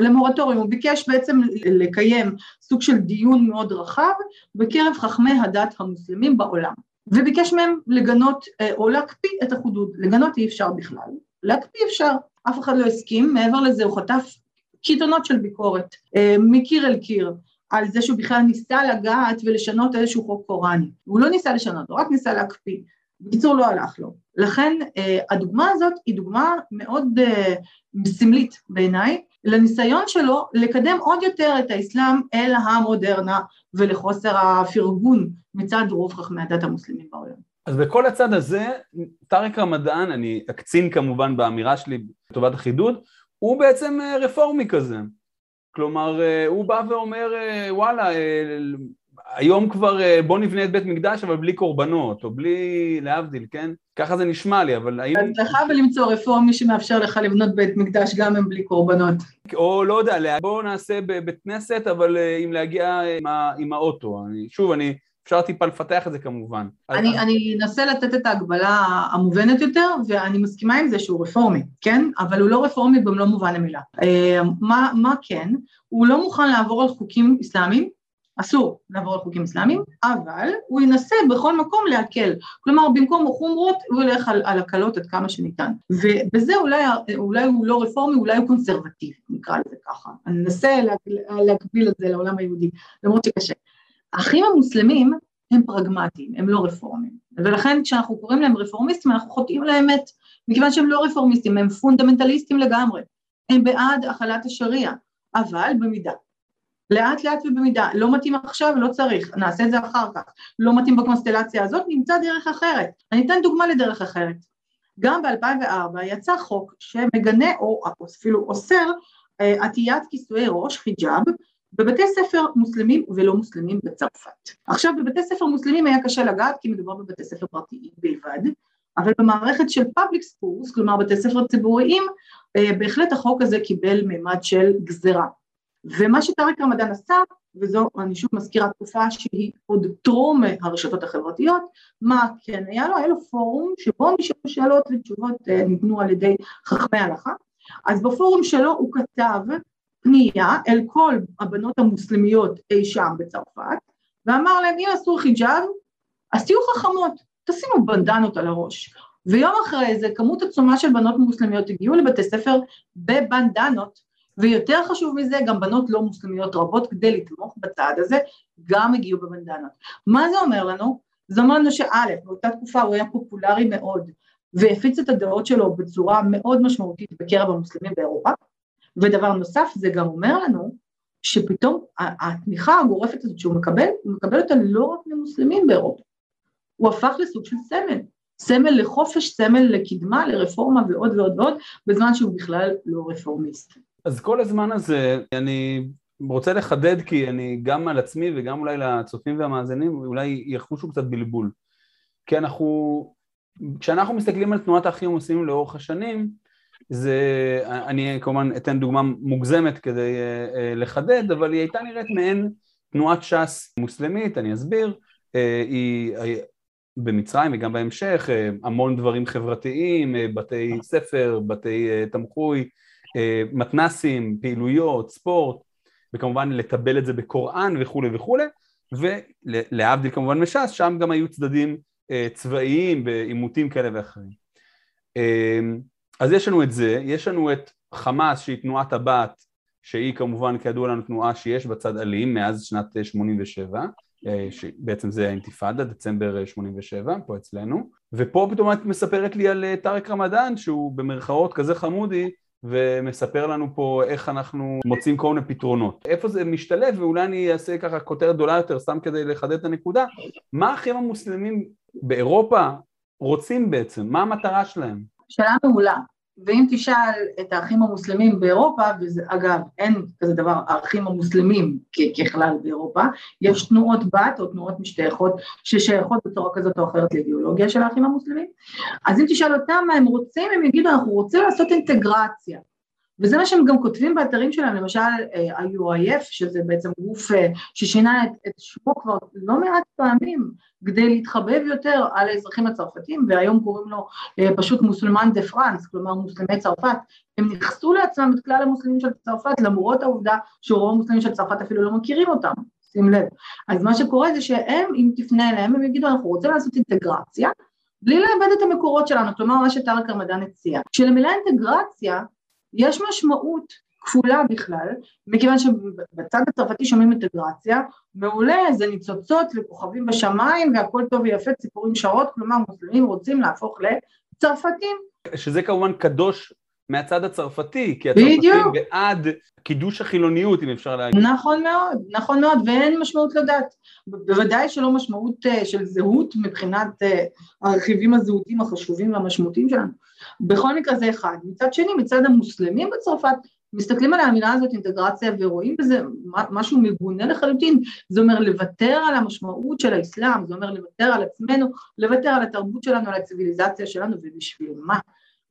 למורטוריום, הוא ביקש בעצם לקיים סוג של דיון מאוד רחב בקרב חכמי הדת המוסלמים בעולם. וביקש מהם לגנות אה, או להקפיא את החודוד, לגנות אי אפשר בכלל, להקפיא אפשר, אף אחד לא הסכים, מעבר לזה הוא חטף קיתונות של ביקורת אה, מקיר אל קיר על זה שהוא בכלל ניסה לגעת ולשנות איזשהו חוק קוראני, הוא לא ניסה לשנות, הוא רק ניסה להקפיא, בקיצור לא הלך לו, לכן אה, הדוגמה הזאת היא דוגמה מאוד סמלית בעיניי לניסיון שלו לקדם עוד יותר את האסלאם אל המודרנה ולחוסר הפרגון מצד רוב חכמי הדת המוסלמים בעולם. אז בכל הצד הזה, טארק רמדאן, אני אקצין כמובן באמירה שלי לטובת החידוד, הוא בעצם אה, רפורמי כזה. כלומר, אה, הוא בא ואומר, אה, וואלה, היום כבר אה, בוא נבנה את בית מקדש אבל בלי קורבנות, או בלי, להבדיל, כן? ככה זה נשמע לי, אבל האם... אז לך ולמצוא רפורמי שמאפשר לך לבנות בית מקדש גם אם בלי קורבנות. או לא יודע, בואו נעשה בבית כנסת, אבל אם להגיע עם, עם האוטו. אני, שוב, אני אפשר טיפה לפתח את זה כמובן. אני, אני אנסה לתת את ההגבלה המובנת יותר, ואני מסכימה עם זה שהוא רפורמי, כן? אבל הוא לא רפורמי במלוא מובן המילה. אה, מה, מה כן? הוא לא מוכן לעבור על חוקים אסלאמיים, אסור לעבור על חוקים אסלאמיים, אבל הוא ינסה בכל מקום להקל. כלומר, במקום חומרות, הוא ילך על, על הקלות עד כמה שניתן. ובזה אולי, אולי הוא לא רפורמי, אולי הוא קונסרבטיבי, נקרא לזה ככה. אני אנסה להגביל את זה לעולם היהודי, למרות שקשה. האחים המוסלמים הם פרגמטיים, הם לא רפורמים, ולכן כשאנחנו קוראים להם רפורמיסטים אנחנו חוטאים לאמת, מכיוון שהם לא רפורמיסטים, הם פונדמנטליסטים לגמרי, הם בעד החלת השריעה, אבל במידה. לאט לאט ובמידה, לא מתאים עכשיו, לא צריך, נעשה את זה אחר כך, לא מתאים בקונסטלציה הזאת, נמצא דרך אחרת. אני אתן דוגמה לדרך אחרת. גם ב-2004 יצא חוק שמגנה, או אפילו אוסר, אה, עטיית כיסויי ראש, חיג'אב, בבתי ספר מוסלמים ולא מוסלמים בצרפת. עכשיו בבתי ספר מוסלמים היה קשה לגעת כי מדובר בבתי ספר פרטיים בלבד, אבל במערכת של פאבליק סקורס, כלומר בתי ספר ציבוריים, אה, בהחלט החוק הזה קיבל מימד של גזרה. ומה שטארק רמדאן עשה, וזו אני שוב מזכירה תקופה שהיא עוד טרום הרשתות החברתיות, מה כן היה לו? היה לו פורום שבו נשאלו שאלות ותשובות אה, ניתנו על ידי חכמי הלכה, אז בפורום שלו הוא כתב פנייה אל כל הבנות המוסלמיות אי שם בצרפת, ואמר להם, אם אסור חיג'אב, אז תהיו חכמות, תשימו בנדנות על הראש. ויום אחרי זה כמות עצומה של בנות מוסלמיות הגיעו לבתי ספר בבנדנות, ויותר חשוב מזה, גם בנות לא מוסלמיות רבות כדי לתמוך בצעד הזה, גם הגיעו בבנדנות. מה זה אומר לנו? זה אומר לנו שא', באותה תקופה הוא היה פופולרי מאוד, והפיץ את הדעות שלו בצורה מאוד משמעותית בקרב המוסלמים באירופה, ודבר נוסף, זה גם אומר לנו שפתאום התמיכה הגורפת הזאת שהוא מקבל, הוא מקבל אותה לא רק ממוסלמים באירופה, הוא הפך לסוג של סמל, סמל לחופש, סמל לקדמה, לרפורמה ועוד ועוד ועוד, בזמן שהוא בכלל לא רפורמיסט. אז כל הזמן הזה, אני רוצה לחדד כי אני גם על עצמי וגם אולי לצופים והמאזינים, אולי יחושו קצת בלבול. כי אנחנו, כשאנחנו מסתכלים על תנועת האחים המוסלמים לאורך השנים, זה, אני כמובן אתן דוגמה מוגזמת כדי uh, uh, לחדד, אבל היא הייתה נראית מעין תנועת ש"ס מוסלמית, אני אסביר, uh, היא במצרים וגם בהמשך, uh, המון דברים חברתיים, uh, בתי ספר, בתי uh, תמחוי, מתנסים, פעילויות, ספורט, וכמובן לטבל את זה בקוראן וכולי וכולי, ולהבדיל כמובן מש"ס, שם גם היו צדדים uh, צבאיים בעימותים כאלה ואחרים. Uh, אז יש לנו את זה, יש לנו את חמאס שהיא תנועת הבת, שהיא כמובן כידוע לנו תנועה שיש בצד אלים מאז שנת 87, אה, שבעצם זה האינתיפאדה, דצמבר 87, פה אצלנו, ופה פתאום את מספרת לי על אה, טארק רמדאן שהוא במרכאות כזה חמודי ומספר לנו פה איך אנחנו מוצאים כל מיני פתרונות. איפה זה משתלב, ואולי אני אעשה ככה כותרת גדולה יותר, סתם כדי לחדד את הנקודה, מה האחים המוסלמים באירופה רוצים בעצם? מה המטרה שלהם? שאלה מעולה. ואם תשאל את האחים המוסלמים באירופה, וזה אגב, אין כזה דבר האחים המוסלמים ככלל באירופה, יש תנועות בת או תנועות משתייכות ששייכות בצורה כזאת או אחרת לאידיאולוגיה של האחים המוסלמים, אז אם תשאל אותם מה הם רוצים, הם יגידו אנחנו רוצים לעשות אינטגרציה. וזה מה שהם גם כותבים באתרים שלהם, למשל ה-UIF, שזה בעצם גוף אה, ששינה את, את שמו כבר לא מעט פעמים כדי להתחבב יותר על האזרחים הצרפתים, והיום קוראים לו אה, פשוט מוסלמן דה פרנס, כלומר מוסלמי צרפת. הם נכסו לעצמם את כלל המוסלמים של צרפת, למרות העובדה שרוב המוסלמים של צרפת אפילו לא מכירים אותם, שים לב. אז מה שקורה זה שהם, אם תפנה אליהם, הם יגידו, אנחנו רוצים לעשות אינטגרציה, בלי לאבד את המקורות שלנו, כלומר מה שטארק רמדאן הציע. שלמילה אינטגרציה יש משמעות כפולה בכלל, מכיוון שבצד הצרפתי שומעים אינטגרציה, מעולה, זה ניצוצות וכוכבים בשמיים והכל טוב ויפה, ציפורים שרות, כלומר מוסלמים רוצים להפוך לצרפתים. שזה כמובן קדוש מהצד הצרפתי, כי הצרפתים בדיוק. בעד קידוש החילוניות, אם אפשר להגיד. נכון מאוד, נכון מאוד, ואין משמעות לדת. בוודאי שלא משמעות אה, של זהות מבחינת אה, הרכיבים הזהותיים החשובים והמשמעותיים שלנו. בכל מקרה זה אחד. מצד שני, מצד המוסלמים בצרפת, מסתכלים על המילה הזאת אינטגרציה ורואים בזה משהו מגונה לחלוטין, זה אומר לוותר על המשמעות של האסלאם, זה אומר לוותר על עצמנו, לוותר על התרבות שלנו, על הציוויליזציה שלנו, ובשביל מה?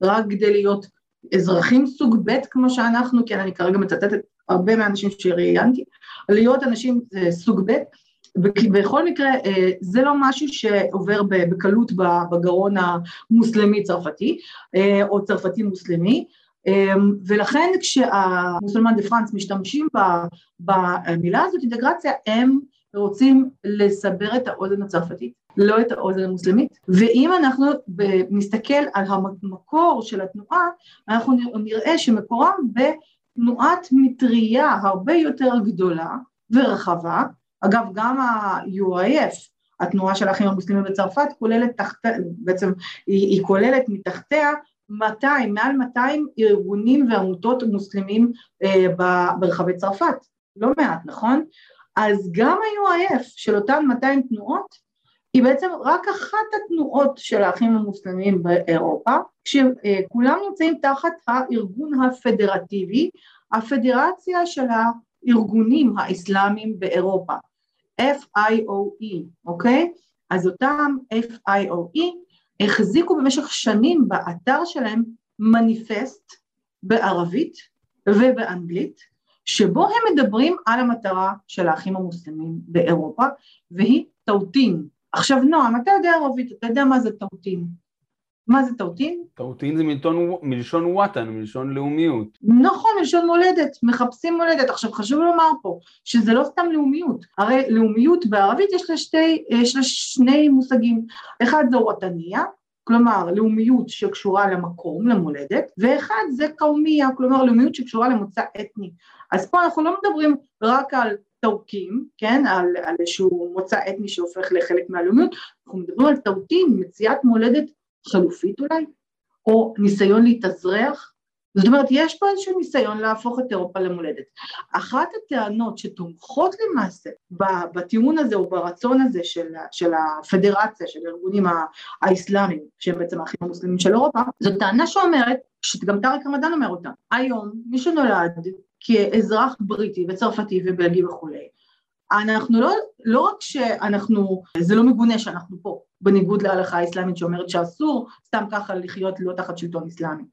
רק כדי להיות אזרחים סוג ב' כמו שאנחנו, כן, אני כרגע מצטטת הרבה מהאנשים שראיינתי, להיות אנשים אה, סוג ב', בכל מקרה אה, זה לא משהו שעובר בקלות בגרון המוסלמי צרפתי אה, או צרפתי מוסלמי ולכן כשהמוסלמן דה פרנס משתמשים במילה הזאת אינטגרציה הם רוצים לסבר את האוזן הצרפתית, לא את האוזן המוסלמית, ואם אנחנו נסתכל על המקור של התנועה, אנחנו נראה שמקורה בתנועת מטריה הרבה יותר גדולה ורחבה, אגב גם ה-UIF, התנועה של האחים המוסלמים בצרפת, כוללת תחת, בעצם היא, היא כוללת מתחתיה 200, מעל 200 ארגונים ועמותות מוסלמים אה, ברחבי צרפת, לא מעט, נכון? אז גם ה-UIF של אותן 200 תנועות היא בעצם רק אחת התנועות של האחים המוסלמים באירופה, כשכולם נמצאים תחת הארגון הפדרטיבי, הפדרציה של הארגונים האסלאמיים באירופה, FIOE, אוקיי? אז אותם FIOE החזיקו במשך שנים באתר שלהם מניפסט בערבית ובאנגלית, שבו הם מדברים על המטרה של האחים המוסלמים באירופה, והיא טאוטין. עכשיו נועם, אתה יודע ערבית, אתה יודע מה זה טאוטין. מה זה טאוטין? טאוטין זה מלשון, מלשון וואטן, מלשון לאומיות. נכון, מלשון מולדת, מחפשים מולדת. עכשיו חשוב לומר פה שזה לא סתם לאומיות, הרי לאומיות בערבית יש לה, שתי, יש לה שני מושגים, אחד זה וואטניה, כלומר לאומיות שקשורה למקום, למולדת, ואחד זה קאומיה, כלומר לאומיות שקשורה למוצא אתני. אז פה אנחנו לא מדברים רק על טורקים, כן, על, על איזשהו מוצא אתני שהופך לחלק מהלאומיות, אנחנו מדברים על טורקים, מציאת מולדת חלופית אולי, או ניסיון להתאזרח, זאת אומרת יש פה איזשהו ניסיון להפוך את אירופה למולדת. אחת הטענות שתומכות למעשה בטיעון הזה או ברצון הזה של, של הפדרציה, של הארגונים האסלאמיים, שהם בעצם האחים המוסלמים של אירופה, זו טענה שאומרת, שגם טארק רמדאן אומר אותה, היום מי שנולד כאזרח בריטי וצרפתי ובלגי וכולי, אנחנו לא, לא רק שאנחנו, זה לא מגונה שאנחנו פה, בניגוד להלכה האסלאמית שאומרת שאסור סתם ככה לחיות לא תחת שלטון אסלאמי.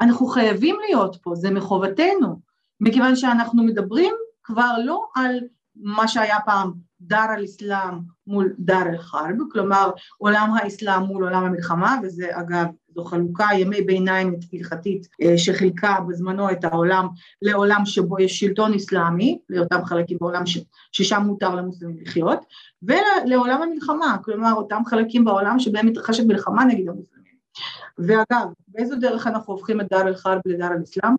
אנחנו חייבים להיות פה, זה מחובתנו, מכיוון שאנחנו מדברים כבר לא על מה שהיה פעם דר אל-אסלאם מול דר אל-חרב, כלומר עולם האסלאם מול עולם המלחמה, וזה אגב זו חלוקה ימי ביניים הלכתית אה, שחילקה בזמנו את העולם לעולם שבו יש שלטון אסלאמי, לאותם חלקים בעולם ש, ששם מותר למוסלמים לחיות, ולעולם המלחמה, כלומר אותם חלקים בעולם שבהם מתרחשת מלחמה נגד המוסלמים. ואגב, באיזו דרך אנחנו הופכים את דר אל-חרב לדר אל-אסלאם?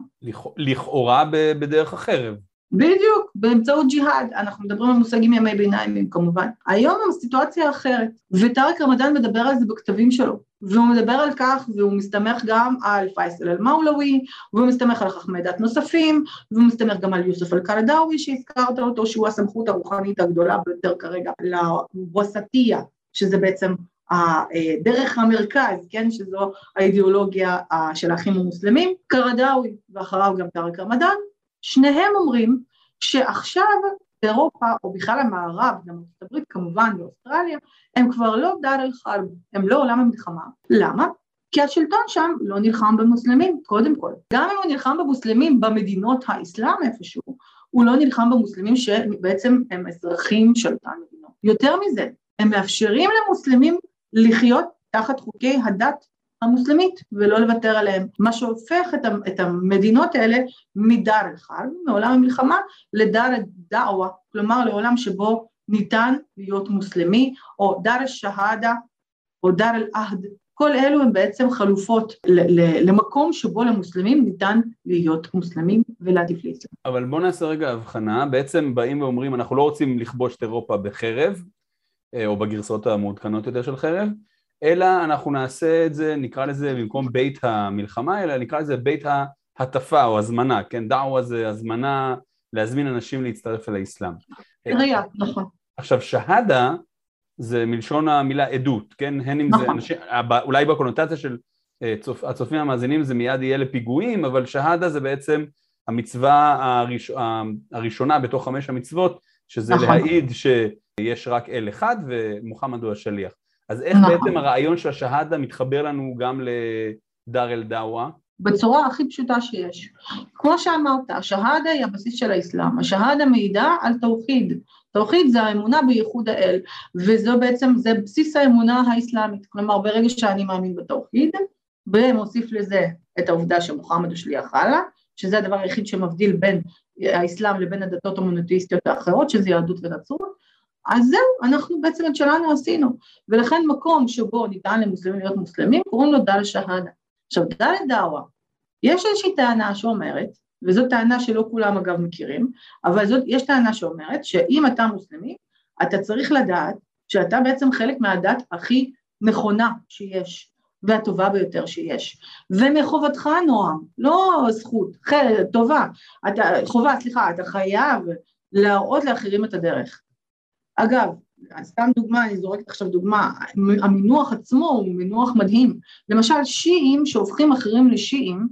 לכאורה בדרך החרב. בדיוק, באמצעות ג'יהאד, אנחנו מדברים על מושגים ימי ביניים כמובן. היום הסיטואציה אחרת, וטארק רמדאן מדבר על זה בכתבים שלו, והוא מדבר על כך והוא מסתמך גם על פייסל אל-מאולווי, והוא מסתמך על חכמי דת נוספים, והוא מסתמך גם על יוסף אל-קרדאווי שהזכרת אותו, שהוא הסמכות הרוחנית הגדולה ביותר כרגע לווסטיה, שזה בעצם דרך המרכז, כן, שזו האידיאולוגיה של האחים המוסלמים, קרדאווי ואחריו גם טארק רמדאן, שניהם אומרים שעכשיו אירופה, או בכלל המערב, גם ארצות הברית כמובן, ואוסטרליה, הם כבר לא דר אל חרב, הם לא עולם המלחמה. למה? כי השלטון שם לא נלחם במוסלמים, קודם כל. גם אם הוא נלחם במוסלמים במדינות האסלאם איפשהו, הוא לא נלחם במוסלמים שבעצם הם אזרחים של אותן מדינות. יותר מזה, הם מאפשרים למוסלמים לחיות תחת חוקי הדת המוסלמית ולא לוותר עליהם, מה שהופך את המדינות האלה מדר אחד, מעולם המלחמה, לדר דעווה, כלומר לעולם שבו ניתן להיות מוסלמי, או דר אל-שהאדה, או דר אל-עהד, כל אלו הם בעצם חלופות למקום שבו למוסלמים ניתן להיות מוסלמים ולהטיף לאסלאם. אבל בואו נעשה רגע הבחנה, בעצם באים ואומרים אנחנו לא רוצים לכבוש את אירופה בחרב, אה, או בגרסאות המעודכנות יותר של חרב, אלא אנחנו נעשה את זה, נקרא לזה במקום בית המלחמה, אלא נקרא לזה בית ההטפה או הזמנה, כן? דעווה זה הזמנה להזמין אנשים להצטרף אל האסלאם. ראייה, נכון. עכשיו שהדה זה מלשון המילה עדות, כן? הן אם נכון. זה אנשים, אולי בקונוטציה של אה, צופ, הצופים המאזינים זה מיד יהיה לפיגועים, אבל שהדה זה בעצם המצווה הראש, הראשונה בתוך חמש המצוות, שזה נכון. להעיד שיש רק אל אחד ומוחמד הוא השליח. אז איך נכון. בעצם הרעיון של השהאדה מתחבר לנו גם לדר אל דאווה? בצורה הכי פשוטה שיש. כמו שאמרת, השהאדה היא הבסיס של האסלאם, השהאדה מעידה על תאוחיד, תאוחיד זה האמונה בייחוד האל, וזו בעצם, זה בסיס האמונה האסלאמית, כלומר ברגע שאני מאמין בתאוחיד, ומוסיף לזה את העובדה שמוחמד הוא שליח אללה, שזה הדבר היחיד שמבדיל בין האסלאם לבין הדתות המונותאיסטיות האחרות, שזה יהדות ונצרות, אז זהו, אנחנו בעצם את שלנו עשינו, ולכן מקום שבו ניתן למוסלמים להיות מוסלמים, קוראים לו דל שהאדה. עכשיו, דל דאווה, יש איזושהי טענה שאומרת, וזו טענה שלא כולם אגב מכירים, אבל זאת, יש טענה שאומרת שאם אתה מוסלמי, אתה צריך לדעת שאתה בעצם חלק מהדת הכי נכונה שיש, והטובה ביותר שיש. ומחובתך, נועם, לא זכות, חלק, טובה, אתה, חובה, סליחה, אתה חייב להראות לאחרים את הדרך. אגב, סתם דוגמה, אני זורקת עכשיו דוגמה, המינוח עצמו הוא מינוח מדהים. למשל, שיעים שהופכים אחרים לשיעים,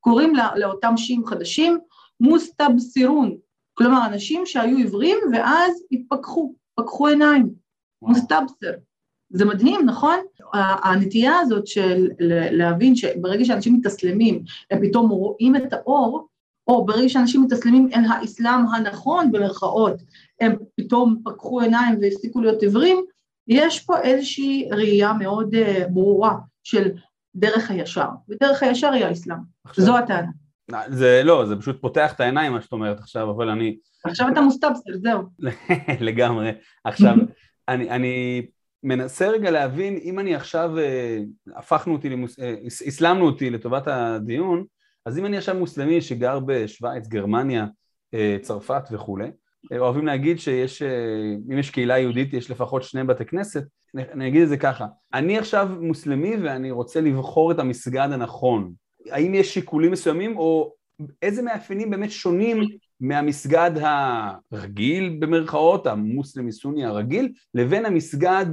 קוראים לא, לאותם שיעים חדשים מוסטבסירון, כלומר אנשים שהיו עיוורים ואז התפכחו, פקחו עיניים, מוסטבסר. זה מדהים, נכון? הנטייה הזאת של להבין שברגע שאנשים מתאסלמים, הם פתאום רואים את האור, או ברגע שאנשים מתאסלמים אל האסלאם הנכון במרכאות, הם פתאום פקחו עיניים והפסיקו להיות עיוורים, יש פה איזושהי ראייה מאוד uh, ברורה של דרך הישר, ודרך הישר היא האסלאם, עכשיו, זו הטענה. זה לא, זה פשוט פותח את העיניים מה שאת אומרת עכשיו, אבל אני... עכשיו אתה מוסטבסל, זהו. [laughs] לגמרי. עכשיו, [laughs] אני, אני מנסה רגע להבין, אם אני עכשיו, אה, הפכנו אותי, למוס... אה, הסלמנו אותי לטובת הדיון, אז אם אני עכשיו מוסלמי שגר בשוויץ, גרמניה, אה, צרפת וכולי, אוהבים להגיד שיש, אם יש קהילה יהודית יש לפחות שני בתי כנסת, אני אגיד את זה ככה, אני עכשיו מוסלמי ואני רוצה לבחור את המסגד הנכון, האם יש שיקולים מסוימים או איזה מאפיינים באמת שונים מהמסגד הרגיל במרכאות, המוסלמי-סוני הרגיל, לבין המסגד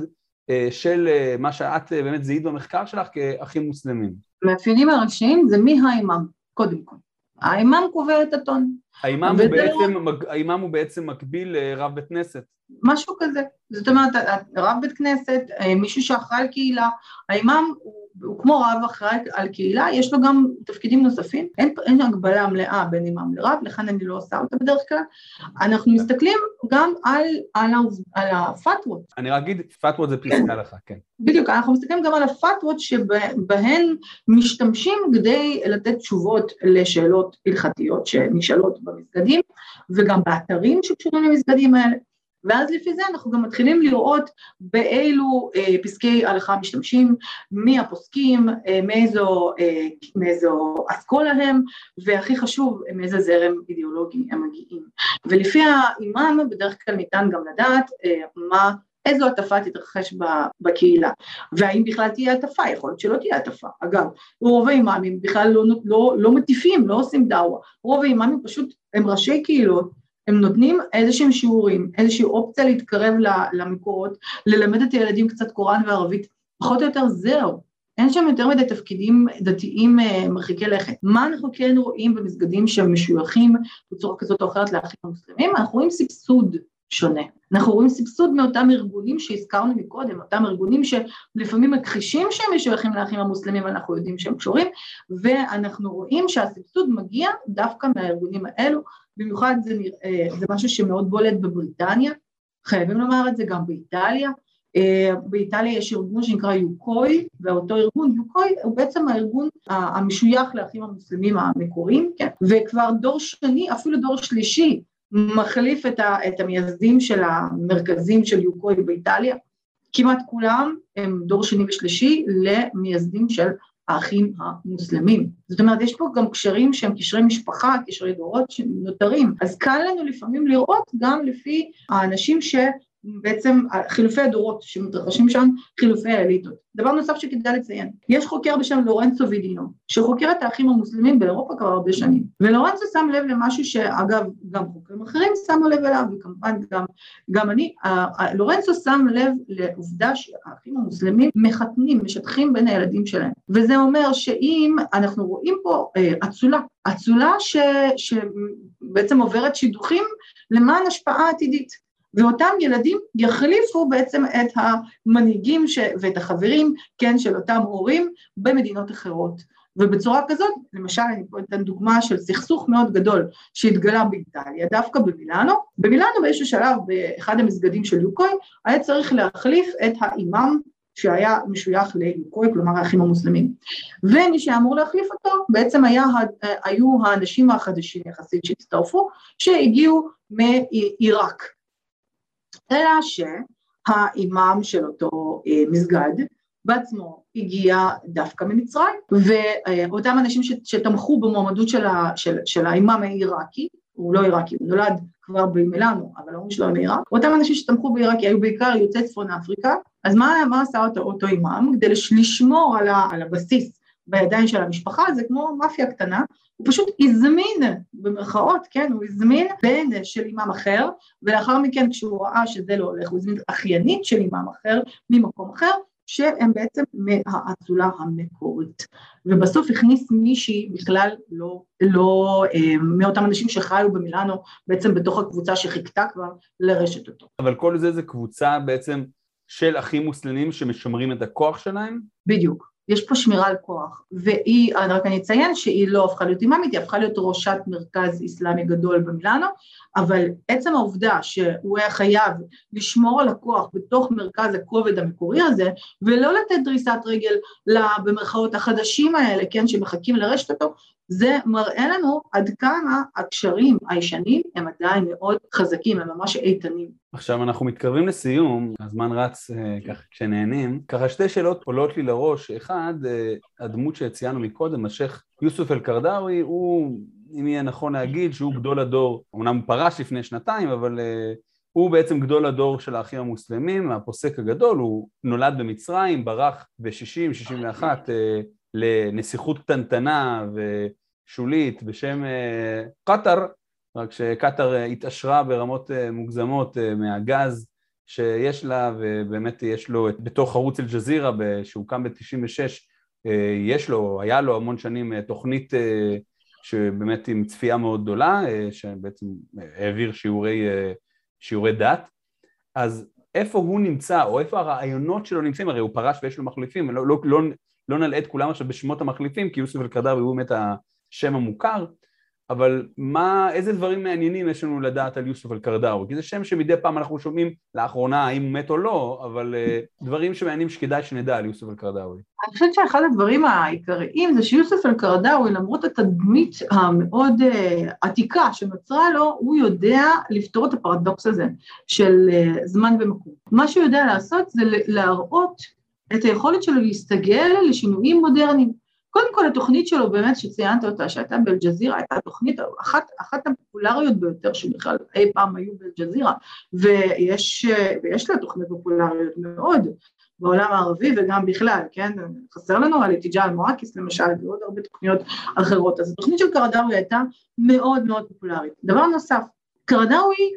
אה, של אה, מה שאת אה, באמת זיהית במחקר שלך כאחים מוסלמים? המאפיינים הראשיים זה מי האימאם, קודם כל. האימאם קובע את הטון. האימאם הוא, בעצם, האימאם הוא בעצם מקביל לרב בית כנסת. משהו כזה. זאת אומרת, רב בית כנסת, מישהו שאחראי על קהילה, האימאם הוא הוא כמו רב אחראי על קהילה, יש לו גם תפקידים נוספים, אין, אין הגבלה מלאה בין אימאם לרב, לכן אני לא עושה אותה בדרך כלל. אנחנו מסתכלים גם על, על, על הפתוות. אני רק אגיד, פתוות זה פסקי הלכה, כן. בדיוק, אנחנו מסתכלים גם על הפתוות שבהן משתמשים כדי לתת תשובות לשאלות הלכתיות שנשאלות במסגדים, וגם באתרים שקשורים למסגדים האלה. ואז לפי זה אנחנו גם מתחילים לראות באילו אה, פסקי הלכה משתמשים, מי הפוסקים, אה, מאיזו, אה, מאיזו אסכולה הם, והכי חשוב, מאיזה זרם אידיאולוגי הם מגיעים. ולפי האימאם בדרך כלל ניתן גם לדעת אה, מה איזו הטפה תתרחש בקהילה, והאם בכלל תהיה הטפה, יכול להיות שלא תהיה הטפה. אגב, רוב האימאמים בכלל לא, לא, לא מטיפים, לא עושים דאווה, רוב האימאמים פשוט הם ראשי קהילות, הם נותנים איזה שהם שיעורים, איזושהי אופציה להתקרב למקורות, ללמד את הילדים קצת קוראן וערבית, פחות או יותר זהו. אין שם יותר מדי תפקידים דתיים אה, מרחיקי לכת. מה אנחנו כן רואים במסגדים שהם משויכים בצורה כזאת או אחרת לאחים המוסלמים? אנחנו רואים סבסוד שונה. אנחנו רואים סבסוד מאותם ארגונים שהזכרנו מקודם, אותם ארגונים שלפעמים מכחישים שהם משויכים לאחים המוסלמים ואנחנו יודעים שהם קשורים, ואנחנו רואים שהסבסוד מגיע דווקא מהארגונים האלו, במיוחד זה, אה, זה משהו שמאוד בולט בבריטניה, חייבים לומר את זה גם באיטליה, אה, באיטליה יש ארגון שנקרא יוקוי, ואותו ארגון, יוקוי הוא בעצם הארגון המשוייך לאחים המוסלמים המקוריים, כן? וכבר דור שני, אפילו דור שלישי, מחליף את, ה, את המייסדים של המרכזים של יוקוי באיטליה, כמעט כולם הם דור שני ושלישי למייסדים של האחים המוסלמים. זאת אומרת, יש פה גם קשרים שהם קשרי משפחה, קשרי דורות שנותרים. אז קל לנו לפעמים לראות גם לפי האנשים ש... בעצם חילופי הדורות שמתרחשים שם, חילופי האליטות. דבר נוסף שכדאי לציין, יש חוקר בשם לורנצו וידינו, שחוקר את האחים המוסלמים באירופה כבר הרבה שנים, ולורנצו שם לב למשהו שאגב גם חוקרים אחרים שמו לב אליו, וכמובן גם, גם אני, לורנצו שם לב לעובדה שהאחים המוסלמים מחתנים, משטחים בין הילדים שלהם, וזה אומר שאם אנחנו רואים פה אה, אצולה, אצולה שבעצם עוברת שידוכים למען השפעה עתידית. ואותם ילדים יחליפו בעצם את המנהיגים ש... ואת החברים, כן, של אותם הורים במדינות אחרות. ובצורה כזאת, למשל אני פה אתן דוגמה של סכסוך מאוד גדול שהתגלה באיטליה, דווקא במילאנו. במילאנו באיזשהו שלב, באחד המסגדים של יוקוי, היה צריך להחליף את האימאם שהיה משוייך ליוקוי, כלומר האחים המוסלמים. ומי שאמור להחליף אותו בעצם היה, היו האנשים החדשים יחסית שהצטרפו, שהגיעו מעיראק. אלא שהאימאם של אותו אה, מסגד בעצמו הגיע דווקא ממצרים, ואותם אנשים שתמכו במועמדות של, של, של האימאם העיראקי, הוא לא עיראקי, הוא נולד כבר במילאנו, אבל ההורים שלו מעיראק, אותם אנשים שתמכו בעיראקי היו בעיקר יוצאי צפון אפריקה, אז מה, מה עשה אותו, אותו אימאם? כדי לשמור על, ה, על הבסיס בידיים של המשפחה, זה כמו מאפיה קטנה, הוא פשוט הזמין, במרכאות, כן, הוא הזמין בן של אימאם אחר, ולאחר מכן כשהוא ראה שזה לא הולך, הוא הזמין אחיינית של אימאם אחר ממקום אחר, שהם בעצם מהאצולה המקורית. ובסוף הכניס מישהי בכלל לא, לא אה, מאותם אנשים שחיו במילאנו, בעצם בתוך הקבוצה שחיכתה כבר לרשת אותו. אבל כל זה זה קבוצה בעצם של אחים מוסלמים שמשמרים את הכוח שלהם? בדיוק. יש פה שמירה על כוח, והיא, רק אני אציין שהיא לא הפכה להיות אימאמית, היא הפכה להיות ראשת מרכז איסלאמי גדול במילאנו, אבל עצם העובדה שהוא היה חייב לשמור על הכוח בתוך מרכז הכובד המקורי הזה, ולא לתת דריסת רגל במרכאות החדשים האלה, כן, שמחכים לרשת אותו, זה מראה לנו עד כמה הקשרים הישנים הם עדיין מאוד חזקים, הם ממש איתנים. עכשיו אנחנו מתקרבים לסיום, הזמן רץ אה, ככה כשנהנים. ככה שתי שאלות עולות לי לראש. אחד, אה, הדמות שציינו מקודם, השייח' יוסוף אל-קרדאווי, הוא, אם יהיה נכון להגיד, שהוא גדול הדור, אמנם הוא פרש לפני שנתיים, אבל אה, הוא בעצם גדול הדור של האחים המוסלמים, הפוסק הגדול, הוא נולד במצרים, ברח ב-60, 61, לנסיכות קטנטנה ושולית בשם אה, קטאר, רק שקטאר אה, התעשרה ברמות אה, מוגזמות מהגז שיש לה ובאמת יש לו בתוך ערוץ אל-ג'זירה שהוקם ב-96 יש לו, היה לו המון שנים תוכנית שבאמת עם צפייה מאוד גדולה שבעצם העביר שיעורי, שיעורי דת. אז איפה הוא נמצא או איפה הרעיונות שלו נמצאים, הרי הוא פרש ויש לו מחליפים, לא, לא, לא, לא נלאה את כולם עכשיו בשמות המחליפים, כי יוסף אל-קרדאווי הוא באמת השם המוכר, אבל מה, איזה דברים מעניינים יש לנו לדעת על יוסף אל-קרדאווי? כי זה שם שמדי פעם אנחנו שומעים לאחרונה האם הוא מת או לא, אבל uh, דברים שמעניינים שכדאי שנדע על יוסף אל-קרדאווי. אני חושבת שאחד הדברים העיקריים זה שיוסף אל-קרדאווי, למרות התדמית המאוד uh, עתיקה שנוצרה לו, הוא יודע לפתור את הפרדוקס הזה של uh, זמן ומקום. מה שהוא יודע לעשות זה להראות את היכולת שלו להסתגל לשינויים מודרניים. קודם כל התוכנית שלו באמת שציינת אותה שהייתה באלג'זירה הייתה תוכנית אחת, אחת הפופולריות ביותר שבכלל אי פעם היו באלג'זירה ויש, ויש לה תוכנית פופולריות מאוד בעולם הערבי וגם בכלל, כן? חסר לנו על איתיג'ה אל-מואקיס למשל ועוד הרבה תוכניות אחרות. אז התוכנית של קרדאווי הייתה מאוד מאוד פופולרית. דבר נוסף, קרדאווי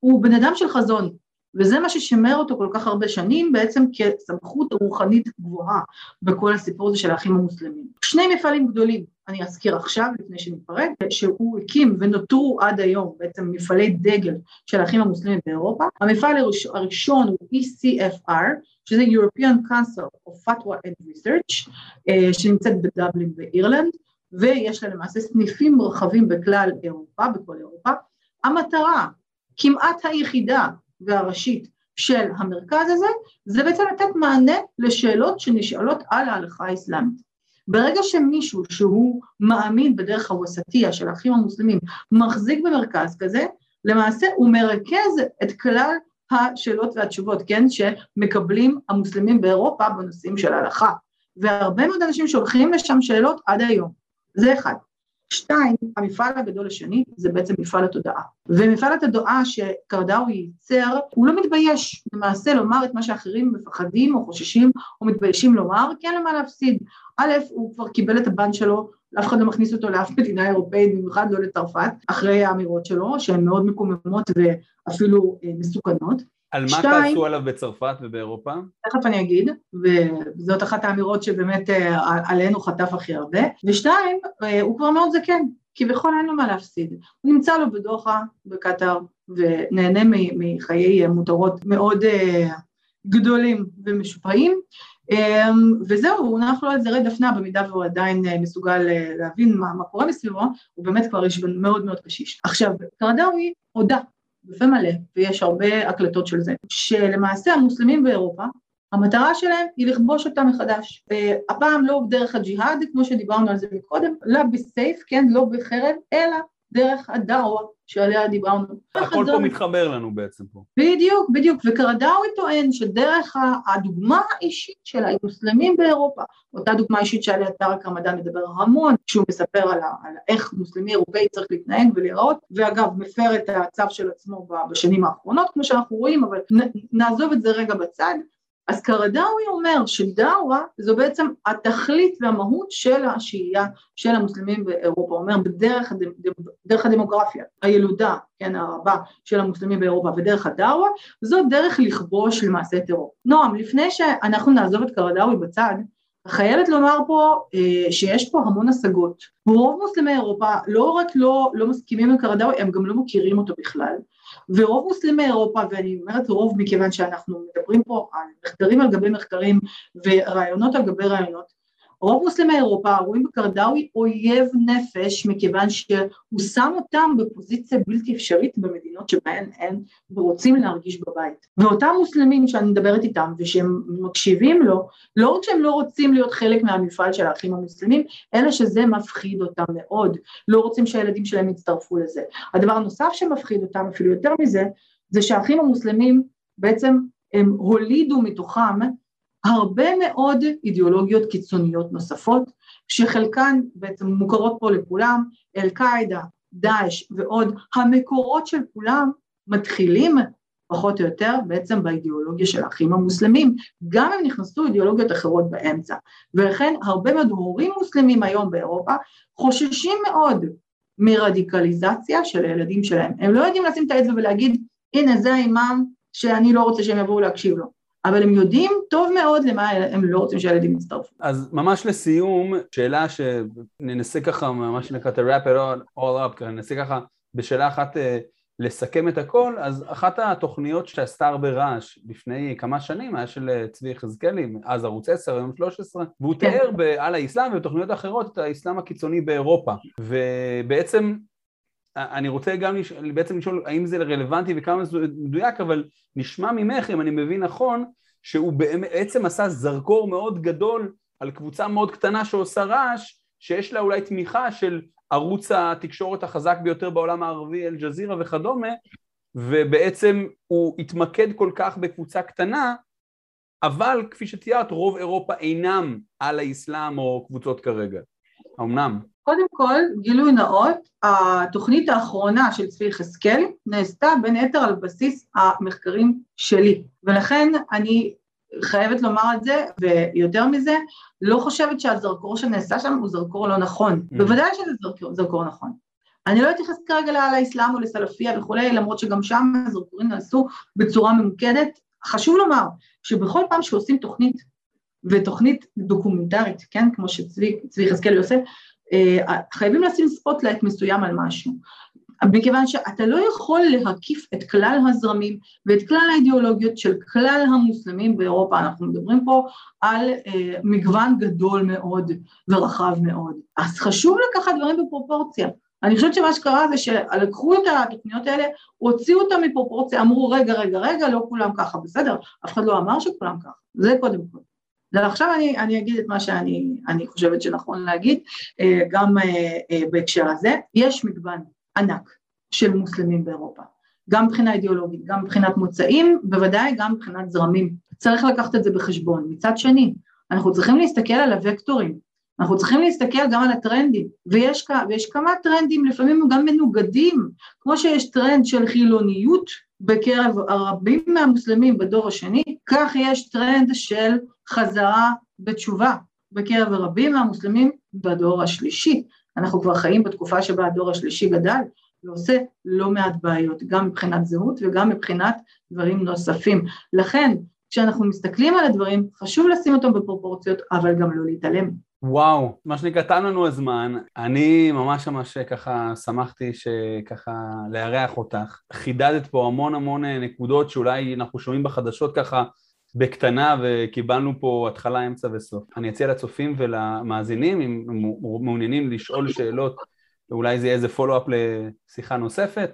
הוא בן אדם של חזון, וזה מה ששימר אותו כל כך הרבה שנים בעצם כסמכות רוחנית גבוהה בכל הסיפור הזה של האחים המוסלמים. שני מפעלים גדולים, אני אזכיר עכשיו לפני שנתפרק, שהוא הקים ונותרו עד היום בעצם מפעלי דגל של האחים המוסלמים באירופה. המפעל הראשון הוא ECFR, שזה European Council of Fatwa and Research, אה, שנמצאת בדבלין באירלנד, ויש לה למעשה סניפים רחבים בכלל אירופה, בכל אירופה. המטרה כמעט היחידה והראשית של המרכז הזה, זה בעצם לתת מענה לשאלות שנשאלות על ההלכה האסלאמית. ברגע שמישהו שהוא מאמין בדרך הווסטיה של האחים המוסלמים מחזיק במרכז כזה, למעשה הוא מרכז את כלל השאלות והתשובות, כן, שמקבלים המוסלמים באירופה בנושאים של ההלכה. והרבה מאוד אנשים שולחים לשם שאלות עד היום. זה אחד. שתיים, המפעל הגדול השני זה בעצם מפעל התודעה. ומפעל התודעה שקרדאווי ייצר, הוא לא מתבייש למעשה לומר את מה שאחרים מפחדים או חוששים או מתביישים לומר, כי אין לו מה להפסיד. א', הוא כבר קיבל את הבן שלו, אף אחד לא מכניס אותו לאף מדינה אירופאית, במיוחד לא לצרפת, אחרי האמירות שלו, שהן מאוד מקוממות ואפילו אה, מסוכנות. על מה שתיים, כעסו עליו בצרפת ובאירופה? תכף אני אגיד, וזאת אחת האמירות שבאמת אה, עלינו חטף הכי הרבה. ושתיים, אה, הוא כבר מאוד זקן, כי בכל אין לו מה להפסיד. הוא נמצא לו בדוחה, בקטאר, ונהנה מחיי מותרות מאוד גדולים ומשופעים, וזהו, הוא הונח לו על זרי דפנה במידה והוא עדיין מסוגל להבין מה, מה קורה מסביבו, הוא באמת כבר איש מאוד מאוד קשיש. עכשיו, קרדאווי הודה בפה מלא, ויש הרבה הקלטות של זה, שלמעשה המוסלמים באירופה, המטרה שלהם היא לכבוש אותם מחדש. הפעם לא דרך הג'יהאד, כמו שדיברנו על זה מקודם, לא בסייף, כן, לא בחרב, אלא דרך הדאווה שעליה דיברנו. הכל פה מתחבר לנו בעצם פה. בדיוק, בדיוק, וקרדאווי טוען שדרך הדוגמה האישית של המוסלמים באירופה, אותה דוגמה אישית שעליה טארק רמדאן מדבר המון, כשהוא מספר על, על איך מוסלמי אירופאי צריך להתנהג ולהיראות, ואגב מפר את הצו של עצמו בשנים האחרונות, כמו שאנחנו רואים, אבל נעזוב את זה רגע בצד, אז קרדאווי אומר שדאווה זו בעצם התכלית והמהות של השהייה של המוסלמים באירופה, הוא אומר בדרך דרך הדמוגרפיה, הילודה, כן, הרבה של המוסלמים באירופה ודרך הדאווה, זו דרך לכבוש למעשה טרור. נועם, לפני שאנחנו נעזוב את קרדאווי בצד, חייבת לומר פה אה, שיש פה המון השגות. רוב מוסלמי אירופה לא רק לא, לא מסכימים עם קרדאווי, הם גם לא מכירים אותו בכלל. ורוב מוסלמי אירופה, ואני אומרת רוב מכיוון שאנחנו מדברים פה על מחקרים על גבי מחקרים ורעיונות על גבי רעיונות, רוב מוסלמי אירופה רואים בקרדאווי אויב נפש מכיוון שהוא שם אותם בפוזיציה בלתי אפשרית במדינות שבהן הם רוצים להרגיש בבית. ואותם מוסלמים שאני מדברת איתם ושהם מקשיבים לו, לא רק שהם לא רוצים להיות חלק מהמפעל של האחים המוסלמים, אלא שזה מפחיד אותם מאוד, לא רוצים שהילדים שלהם יצטרפו לזה. הדבר הנוסף שמפחיד אותם אפילו יותר מזה, זה שהאחים המוסלמים בעצם הם הולידו מתוכם הרבה מאוד אידיאולוגיות קיצוניות נוספות, שחלקן בעצם מוכרות פה לכולם, אל-קאעידה, דאעש ועוד, המקורות של כולם מתחילים פחות או יותר בעצם באידיאולוגיה של האחים המוסלמים, גם אם נכנסו אידיאולוגיות אחרות באמצע, ולכן הרבה מאוד הורים מוסלמים היום באירופה חוששים מאוד מרדיקליזציה של הילדים שלהם, הם לא יודעים לשים את האצבע ולהגיד הנה זה האימאם שאני לא רוצה שהם יבואו להקשיב לו, אבל הם יודעים טוב מאוד למה הם לא רוצים שהילדים יצטרפו. אז ממש לסיום, שאלה שננסה ככה, מה שנקרא, to wrap it all up, ננסה ככה בשאלה אחת אה, לסכם את הכל, אז אחת התוכניות שעשתה הרבה רעש לפני כמה שנים היה של אה, צבי יחזקאלי, אז ערוץ 10, היום 13, והוא כן. תיאר על האסלאם ובתוכניות אחרות את האסלאם הקיצוני באירופה, ובעצם אני רוצה גם לש... בעצם לשאול האם זה רלוונטי וכמה זה מדויק, אבל נשמע ממך, אם אני מבין נכון, שהוא בעצם עשה זרקור מאוד גדול על קבוצה מאוד קטנה שעושה רעש, שיש לה אולי תמיכה של ערוץ התקשורת החזק ביותר בעולם הערבי, אל-ג'זירה וכדומה, ובעצם הוא התמקד כל כך בקבוצה קטנה, אבל כפי שתיארת, רוב אירופה אינם על האסלאם או קבוצות כרגע. האמנם? קודם כל, גילוי נאות, התוכנית האחרונה של צבי יחזקאל נעשתה בין היתר על בסיס המחקרים שלי, ולכן אני חייבת לומר את זה, ויותר מזה, לא חושבת שהזרקור שנעשה שם הוא זרקור לא נכון. Mm. בוודאי שזה זרקור, זרקור נכון. אני לא אתייחס כרגע לאסלאם או לסלפיה וכולי, למרות שגם שם הזרקורים נעשו בצורה ממוקדת. חשוב לומר שבכל פעם שעושים תוכנית, ותוכנית דוקומנטרית, כן, כמו שצבי יחזקאלי עושה, חייבים לשים spotlight מסוים על משהו, מכיוון שאתה לא יכול להקיף את כלל הזרמים ואת כלל האידיאולוגיות של כלל המוסלמים באירופה, אנחנו מדברים פה על אה, מגוון גדול מאוד ורחב מאוד, אז חשוב לקחת דברים בפרופורציה. אני חושבת שמה שקרה זה שלקחו את התוכניות האלה, הוציאו אותן מפרופורציה, אמרו רגע, רגע, רגע, לא כולם ככה, בסדר, אף אחד לא אמר שכולם ככה, זה קודם כל. ועכשיו אני, אני אגיד את מה שאני חושבת שנכון להגיד, אה, גם אה, אה, בהקשר הזה. יש מגוון ענק של מוסלמים באירופה, גם מבחינה אידיאולוגית, גם מבחינת מוצאים, בוודאי גם מבחינת זרמים. צריך לקחת את זה בחשבון. מצד שני, אנחנו צריכים להסתכל על הוקטורים אנחנו צריכים להסתכל גם על הטרנדים, ויש, ויש כמה טרנדים לפעמים גם מנוגדים, כמו שיש טרנד של חילוניות בקרב הרבים מהמוסלמים בדור השני, כך יש טרנד של חזרה בתשובה בקרב הרבים מהמוסלמים בדור השלישי. אנחנו כבר חיים בתקופה שבה הדור השלישי גדל ועושה לא מעט בעיות, גם מבחינת זהות וגם מבחינת דברים נוספים. לכן, כשאנחנו מסתכלים על הדברים, חשוב לשים אותם בפרופורציות, אבל גם לא להתעלם. וואו, מה שנקרא, תם לנו הזמן. אני ממש ממש ככה שמחתי שככה לארח אותך. חידדת פה המון המון נקודות שאולי אנחנו שומעים בחדשות ככה בקטנה וקיבלנו פה התחלה, אמצע וסוף. אני אציע לצופים ולמאזינים, אם מעוניינים לשאול שאלות, ואולי זה יהיה איזה פולו-אפ לשיחה נוספת.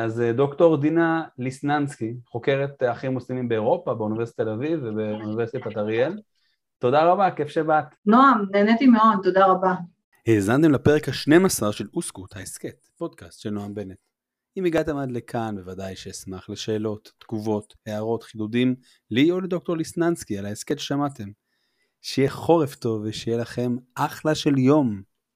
אז דוקטור דינה ליסננסקי, חוקרת אחים מוסלמים באירופה, באוניברסיטת תל אביב ובאוניברסיטת אריאל. תודה רבה, כיף שבאת. נועם, נהניתי מאוד, תודה רבה. האזנתם לפרק ה-12 של אוסקוט, ההסכת, פודקאסט של נועם בנט. אם הגעתם עד לכאן, בוודאי שאשמח לשאלות, תגובות, הערות, חידודים, לי או לדוקטור ליסננסקי על ההסכת ששמעתם. שיהיה חורף טוב ושיהיה לכם אחלה של יום.